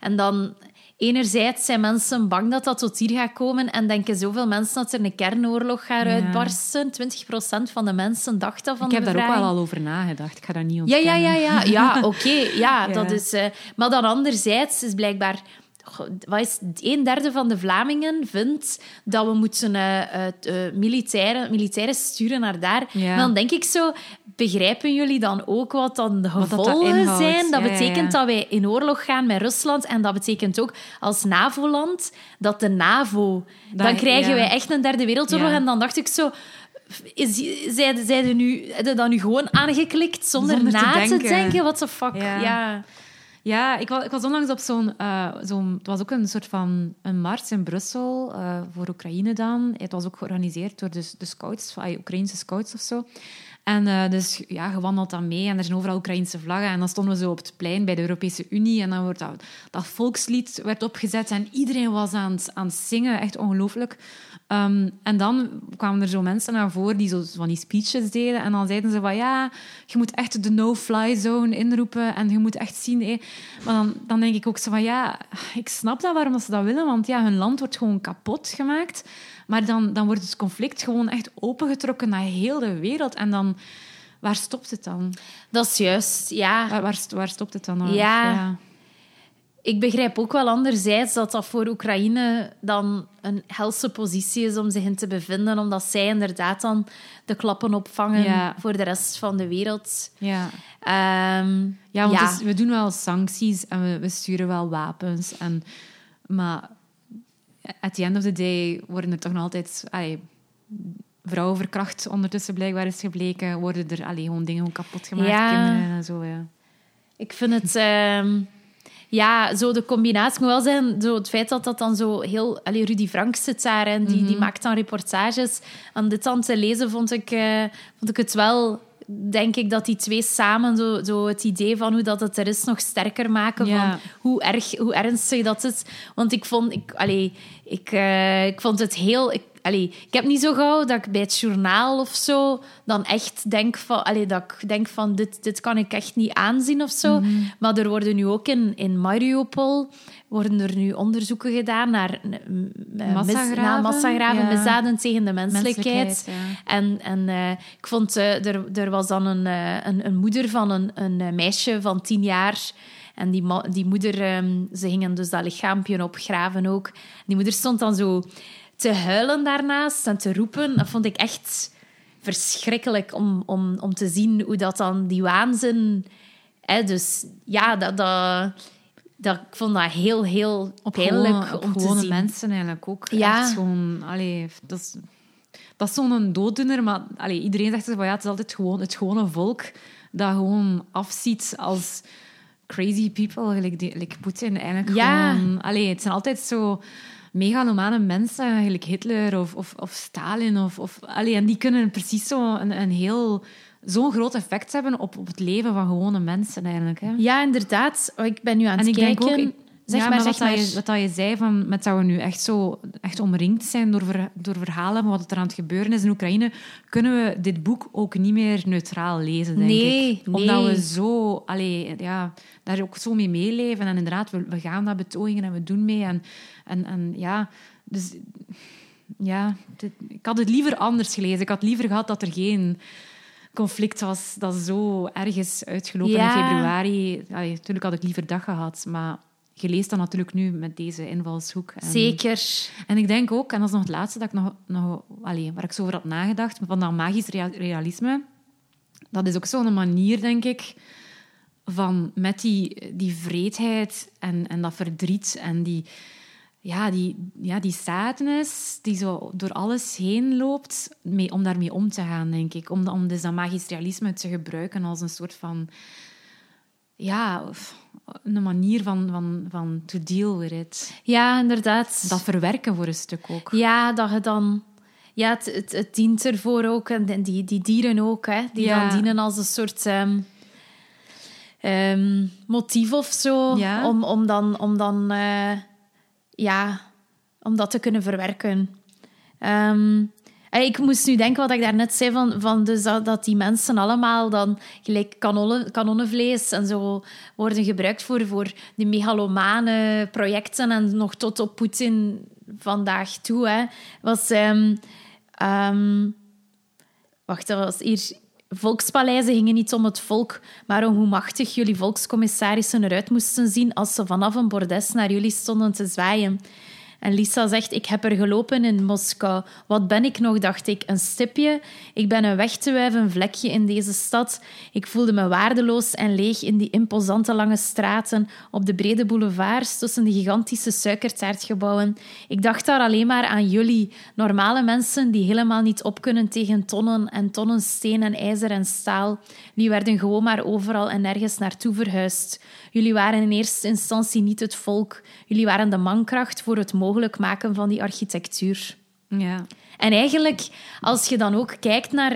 En dan... Enerzijds zijn mensen bang dat dat tot hier gaat komen en denken zoveel mensen dat er een kernoorlog gaat Ja. uitbarsten. 20% van de mensen dacht dat van Ik de heb daar ook wel al over nagedacht. Ik ga dat niet Ja, ontkennen. ja, ja, ja. Ja, oké. ja, Ja. dat is... eh, maar dan anderzijds is blijkbaar... Wat is een derde van de Vlamingen vindt dat we moeten eh, eh, militairen, militairen sturen naar daar. Ja. Dan denk ik zo... Begrijpen jullie dan ook wat dan de dat dat gevolgen zijn? Dat Ja, betekent ja. dat wij in oorlog gaan met Rusland. En dat betekent ook als NAVO-land dat de NAVO... Dat- dan krijgen wij echt een derde wereldoorlog. En dan dacht ik zo... Is, zijn, zijn nu, heb je dat nu gewoon aangeklikt zonder, Zonder te na te denken? denken. What the fuck? Ja. Ja. Ja, ik was, ik was onlangs op zo'n... eh, zo'n het was ook een soort van een mars in Brussel, eh, voor Oekraïne dan. Het was ook georganiseerd door de, de scouts, van, Oekraïnse scouts of zo. En eh, dus ja, je wandelt dan mee en er zijn overal Oekraïnse vlaggen. En dan stonden we zo op het plein bij de Europese Unie en dan wordt dat, dat volkslied werd opgezet en iedereen was aan aan het zingen. Echt ongelooflijk. Ehm, en dan kwamen er zo mensen naar voren die zo van die speeches deden. En dan zeiden ze van ja, je moet echt de no-fly zone inroepen. En je moet echt zien... hé. Maar dan, dan denk ik ook zo van ja, ik snap dat waarom ze dat willen. Want ja, hun land wordt gewoon kapot gemaakt. Maar dan, dan wordt het conflict gewoon echt opengetrokken naar heel de wereld. En dan... Waar stopt het dan? Dat is juist, ja. Waar, waar, waar stopt het dan? Of, Ja. Ik begrijp ook wel anderzijds dat dat voor Oekraïne dan een helse positie is om zich in te bevinden, omdat zij inderdaad dan de klappen opvangen Ja. voor de rest van de wereld. ja. Ehm, Ja, want ja. we doen wel sancties en we, we sturen wel wapens. En, maar at the end of the day worden er toch nog altijd... allee, vrouwen verkracht ondertussen blijkbaar is gebleken. Worden er allee, gewoon dingen gewoon kapot gemaakt, Ja. kinderen en zo. Ja. Ik vind het... ehm, ja, zo de combinatie. Moet wel zeggen, zo het feit dat dat dan zo heel... Allee, Rudy Franks zit daar en die, die maakt dan reportages. Aan dit dan te lezen vond ik, eh, vond ik het wel... Denk ik dat die twee samen zo, zo het idee van hoe dat het er is nog sterker maken. Ja. Van hoe, erg, hoe ernstig dat is. Want ik vond... Ik, allee, ik, eh, ik vond het heel... Ik, allee, ik heb niet zo gauw dat ik bij het journaal of zo dan echt denk van... Allee, dat ik denk van, dit, dit kan ik echt niet aanzien of zo. Mhm. Maar er worden nu ook in, in Mariupol worden er nu onderzoeken gedaan naar eh, Massagraven, massagraven, ja. misdaden tegen de menselijkheid. Menselijkheid, ja. En, en eh, ik vond, eh, er, er was dan een, een, een moeder van een, een meisje van tien jaar. En die, die moeder, ehm, ze gingen dus dat lichaampje opgraven ook. Die moeder stond dan zo te huilen daarnaast en te roepen. Dat vond ik echt verschrikkelijk om, om, om te zien hoe dat dan die waanzin... Hè, dus ja, dat, dat, dat, ik vond dat heel, heel Op pijnlijk gewone, op om te gewone zien. mensen eigenlijk ook. Ja. Echt gewoon, allee, dat is, dat is zo'n dooddoener, maar allee, iedereen zegt van ja, het is altijd gewoon het gewone volk dat gewoon afziet als crazy people, gelijk, gelijk Poetin. Eigenlijk Ja. gewoon, allee, het zijn altijd zo megalomane mensen, gelijk Hitler of, of, of Stalin. Of, of, allee, en die kunnen precies zo een, een heel... Zo'n groot effect hebben op, op het leven van gewone mensen eigenlijk. Hè? Ja, inderdaad. Oh, Ik ben nu aan En het denk kijken. ook, ik- zeg ja, maar, zeg wat, maar. Dat je, wat dat je zei, van, met dat we nu echt zo echt omringd zijn door, ver- door verhalen van wat er aan het gebeuren is in Oekraïne, kunnen we dit boek ook niet meer neutraal lezen, denk Nee, ik. Omdat nee. we zo, allee, ja, daar ook zo mee meeleven. En inderdaad, we, we gaan naar betogingen en we doen mee. En, en, en ja, dus ja, dit- ik had het liever anders gelezen. Ik had liever gehad dat er geen conflict was dat zo erg is uitgelopen Ja. in februari. Allee, natuurlijk had ik liever dat gehad, maar je leest dat natuurlijk nu met deze invalshoek. En, Zeker. En ik denk ook, en dat is nog het laatste dat ik nog, nog, allee, waar ik zo over had nagedacht, van dat magisch rea- realisme, dat is ook zo'n manier, denk ik, van met die, die vreedheid en, en dat verdriet en die, ja, die, ja, die sadness die zo door alles heen loopt, mee, om daarmee om te gaan, denk ik. Om, om dus dat magisch realisme te gebruiken als een soort van... Ja, of een manier van, van, van to deal with it. Ja, inderdaad. Dat verwerken voor een stuk ook. Ja, dat je dan... Ja, het, het, het dient ervoor ook. En die, die dieren ook, hè. Die Ja. dan dienen als een soort... ehm, motief of zo. Ja. Om, om dan... Om dan eh, ja, om dat te kunnen verwerken. Eh, ik moest nu denken wat ik daarnet zei, van, van dus dat, dat die mensen allemaal dan gelijk kanonnen, kanonnenvlees en zo worden gebruikt voor, voor die megalomane projecten en nog tot op Poetin vandaag toe. Hè, was... ehm, ehm, wacht, dat was hier... Volkspaleizen gingen niet om het volk, maar om hoe machtig jullie volkscommissarissen eruit moesten zien als ze vanaf een bordes naar jullie stonden te zwaaien. En Lisa zegt, ik heb er gelopen in Moskou. Wat ben ik nog, dacht ik. Een stipje? Ik ben een weg te wuiven vlekje in deze stad. Ik voelde me waardeloos en leeg in die imposante lange straten, op de brede boulevards tussen de gigantische suikertaartgebouwen. Ik dacht daar alleen maar aan jullie, normale mensen die helemaal niet op kunnen tegen tonnen en tonnen steen en ijzer en staal. Die werden gewoon maar overal en nergens naartoe verhuisd. Jullie waren in eerste instantie niet het volk. Jullie waren de mankracht voor het mogelijk maken van die architectuur. Ja. En eigenlijk, als je dan ook kijkt naar...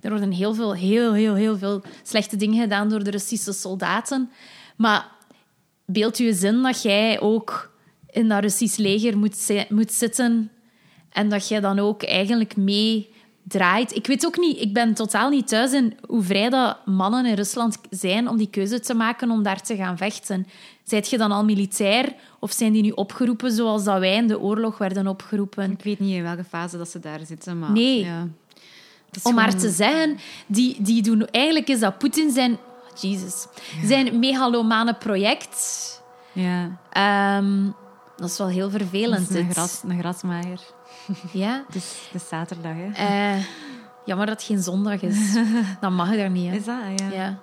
Er worden heel veel, heel, heel, heel veel slechte dingen gedaan door de Russische soldaten. Maar beeld je eens in dat jij ook in dat Russisch leger moet, moet zitten en dat jij dan ook eigenlijk mee draait. Ik weet ook niet, ik ben totaal niet thuis in hoe vrij dat mannen in Rusland zijn om die keuze te maken om daar te gaan vechten. Zijt je dan al militair of zijn die nu opgeroepen zoals dat wij in de oorlog werden opgeroepen? Ik weet niet in welke fase dat ze daar zitten, maar... Nee. Ja. Om maar te zeggen, die, die doen... Eigenlijk is dat Poetin zijn... Jesus. Zijn megalomane project. Ja, Ehm, dat is wel heel vervelend. is een, gras, een grasmaaier. Ja. Het is, het is zaterdag, hè. Eh, jammer dat het geen zondag is. Dan mag je daar niet, hè. Is dat? Ja. Ja.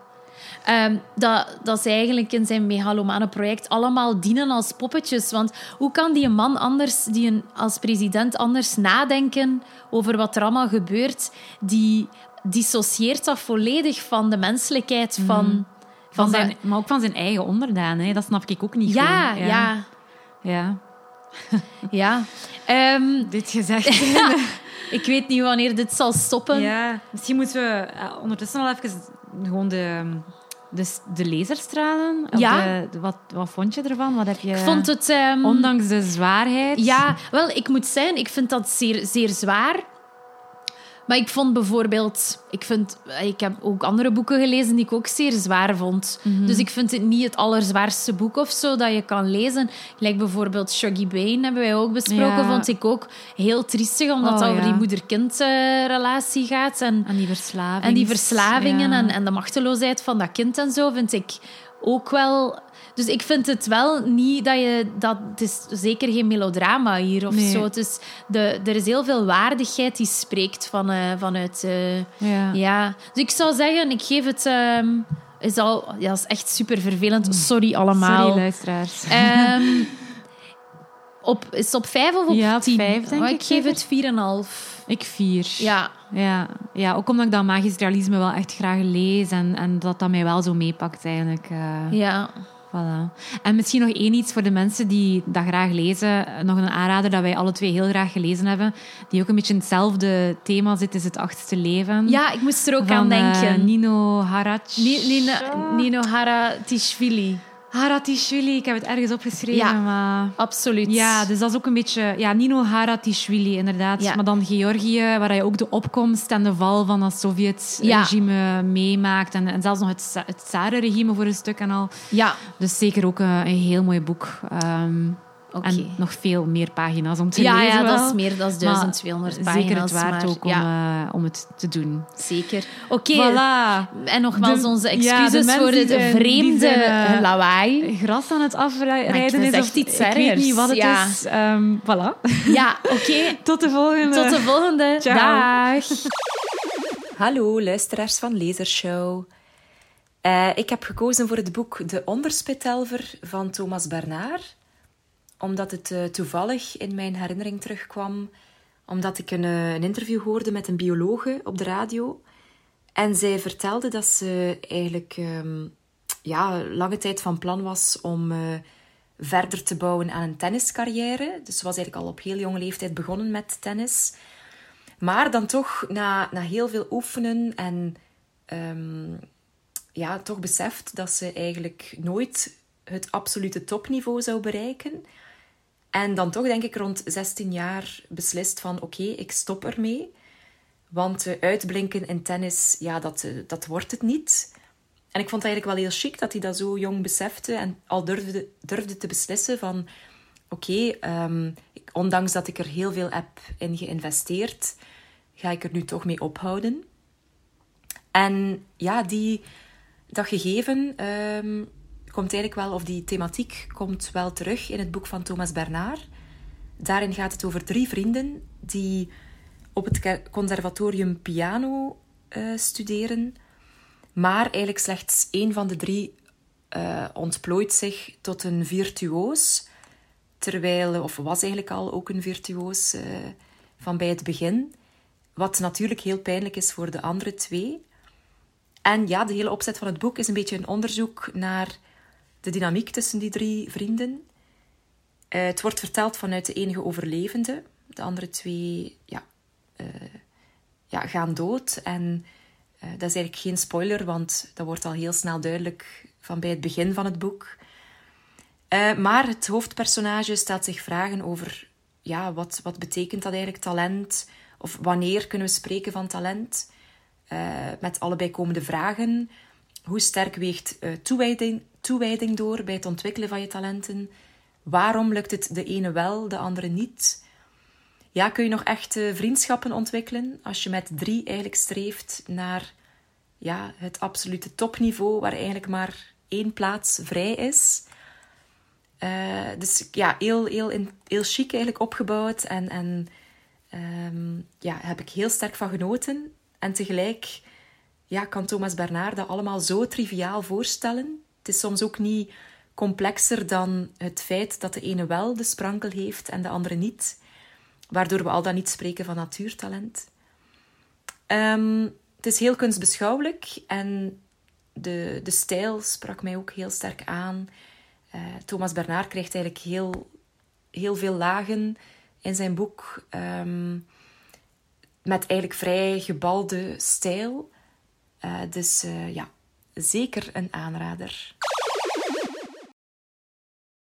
Ehm, dat, dat ze eigenlijk in zijn megalomane project allemaal dienen als poppetjes. Want hoe kan die man anders, die een, als president anders nadenken over wat er allemaal gebeurt? Die dissocieert dat volledig van de menselijkheid van, Van dat- zijn, maar ook van zijn eigen onderdaan, hè. dat snap ik ook niet Ja, goed. ja, ja. ja. Ehm, Dit gezegd. ik weet niet wanneer dit zal stoppen. ja. Misschien moeten we eh, ondertussen al even gewoon de, de, de laserstralen. Ja. de- de- wat, wat vond je ervan? Wat heb je... Ik vond het... ehm, Ondanks de zwaarheid. Ja, wel, ik moet zeggen, ik vind dat zeer, zeer zwaar. Maar ik vond bijvoorbeeld... Ik, vind, ik heb ook andere boeken gelezen die ik ook zeer zwaar vond. Mhm. Dus ik vind het niet het allerzwaarste boek of zo dat je kan lezen. Gelijk bijvoorbeeld Shuggy Bane hebben wij ook besproken. Ja. Vond ik ook heel triestig, omdat Oh, het over ja. die moeder-kind-relatie gaat. En, En die verslaving. en die verslavingen Ja. en, en de machteloosheid van dat kind en zo vind ik ook wel. Dus ik vind het wel niet dat je. Dat, het is zeker geen melodrama hier of Nee. zo. Is de, er is heel veel waardigheid die spreekt van, eh, vanuit. eh, Ja. ja. Dus ik zou zeggen, ik geef het. ehm, is al, ja, dat is echt super vervelend. Sorry allemaal. Sorry, luisteraars. Ehm, op, is het op vijf of op Ja, op tien? vijf, denk Oh, ik ik geef het 4,5. Ik vier. Ja. Ja. ja, ook omdat ik dat magisch realisme wel echt graag lees en, en dat dat mij wel zo meepakt eigenlijk. eh. Ja. Voilà. En misschien nog één iets voor de mensen die dat graag lezen. Nog een aanrader dat wij alle twee heel graag gelezen hebben. Die ook een beetje in hetzelfde thema zit, is Het Achtste Leven. ja, ik moest er ook van, aan eh, denken. Nino Harac. Ni- Nino, Nino Haratishvili. Haratishvili, ik heb het ergens opgeschreven, Ja. maar... Absoluut. Ja, dus dat is ook een beetje... Ja, Nino Haratishvili, inderdaad. Ja. Maar dan Georgië, waar je ook de opkomst en de val van dat Ja. Sovjet-regime meemaakt. En, en zelfs nog het, het Tsaren-regime voor een stuk en al. Ja, Dus zeker ook een, een heel mooi boek. Ehm, En nog veel meer pagina's om te Ja, lezen ja, dat is meer dan Maar 1200 pagina's. Zeker het waard maar ook om, ja, eh, om het te doen. zeker. Oké, Voilà. en nogmaals De- onze ja, de excuses voor het die vreemde zijn, eh, lawaai. Gras aan het afrijden is echt of- iets Ik weet niet wat het ja. is. Ehm, voilà. Ja, oké. Tot de volgende. Tot de volgende. Ciao. Dag. Hallo, luisteraars van Lasershow. Eh, ik heb gekozen voor het boek De Onderspitelver van Thomas Bernard. Omdat het eh, toevallig in mijn herinnering terugkwam. Omdat ik een, eh, een interview hoorde met een biologe op de radio. En zij vertelde dat ze eigenlijk ehm, ja, lange tijd van plan was om eh, verder te bouwen aan een tenniscarrière. Dus ze was eigenlijk al op heel jonge leeftijd begonnen met tennis. Maar dan toch, na, na heel veel oefenen en ehm, ja, toch beseft dat ze eigenlijk nooit het absolute topniveau zou bereiken. En dan toch, denk ik, rond 16 jaar beslist van oké, ik stop ermee. Want eh, uitblinken in tennis, ja, dat, eh, dat wordt het niet. En ik vond het eigenlijk wel heel chic dat hij dat zo jong besefte en al durfde, durfde te beslissen van... Oké, ehm, ondanks dat ik er heel veel heb in geïnvesteerd, ga ik er nu toch mee ophouden. En ja, die, dat gegeven ehm, komt eigenlijk wel, of die thematiek komt wel terug in het boek van Thomas Bernard. Daarin gaat het over drie vrienden die op het conservatorium piano eh, studeren. Maar eigenlijk slechts één van de drie eh, ontplooit zich tot een virtuoos. Terwijl, of was eigenlijk al ook een virtuoos eh, van bij het begin. Wat natuurlijk heel pijnlijk is voor de andere twee. En ja, de hele opzet van het boek is een beetje een onderzoek naar de dynamiek tussen die drie vrienden. Eh, het wordt verteld vanuit de enige overlevende. De andere twee ja, eh, ja, gaan dood. En eh, dat is eigenlijk geen spoiler, want dat wordt al heel snel duidelijk van bij het begin van het boek. Maar het hoofdpersonage stelt zich vragen over ja, wat, wat betekent dat eigenlijk talent? Of wanneer kunnen we spreken van talent? Met allebei komende vragen. Hoe sterk weegt toewijding, toewijding door bij het ontwikkelen van je talenten? Waarom lukt het de ene wel, de andere niet? Ja, kun je nog echt eh, vriendschappen ontwikkelen als je met drie eigenlijk streeft naar ja, het absolute topniveau, waar eigenlijk maar één plaats vrij is? Eh, dus ja, heel, heel, in- heel chic eigenlijk opgebouwd. En, en ehm, ja, heb ik heel sterk van genoten. En tegelijk ja, kan Thomas Bernard dat allemaal zo triviaal voorstellen. Het is soms ook niet complexer dan het feit dat de ene wel de sprankel heeft en de andere niet. Waardoor we al dan niet spreken van natuurtalent. Ehm, het is heel kunstbeschouwelijk en de, de stijl sprak mij ook heel sterk aan. Uh, Thomas Bernard krijgt eigenlijk heel, heel veel lagen in zijn boek. Um, met eigenlijk vrij gebalde stijl. Uh, dus uh, ja, zeker een aanrader.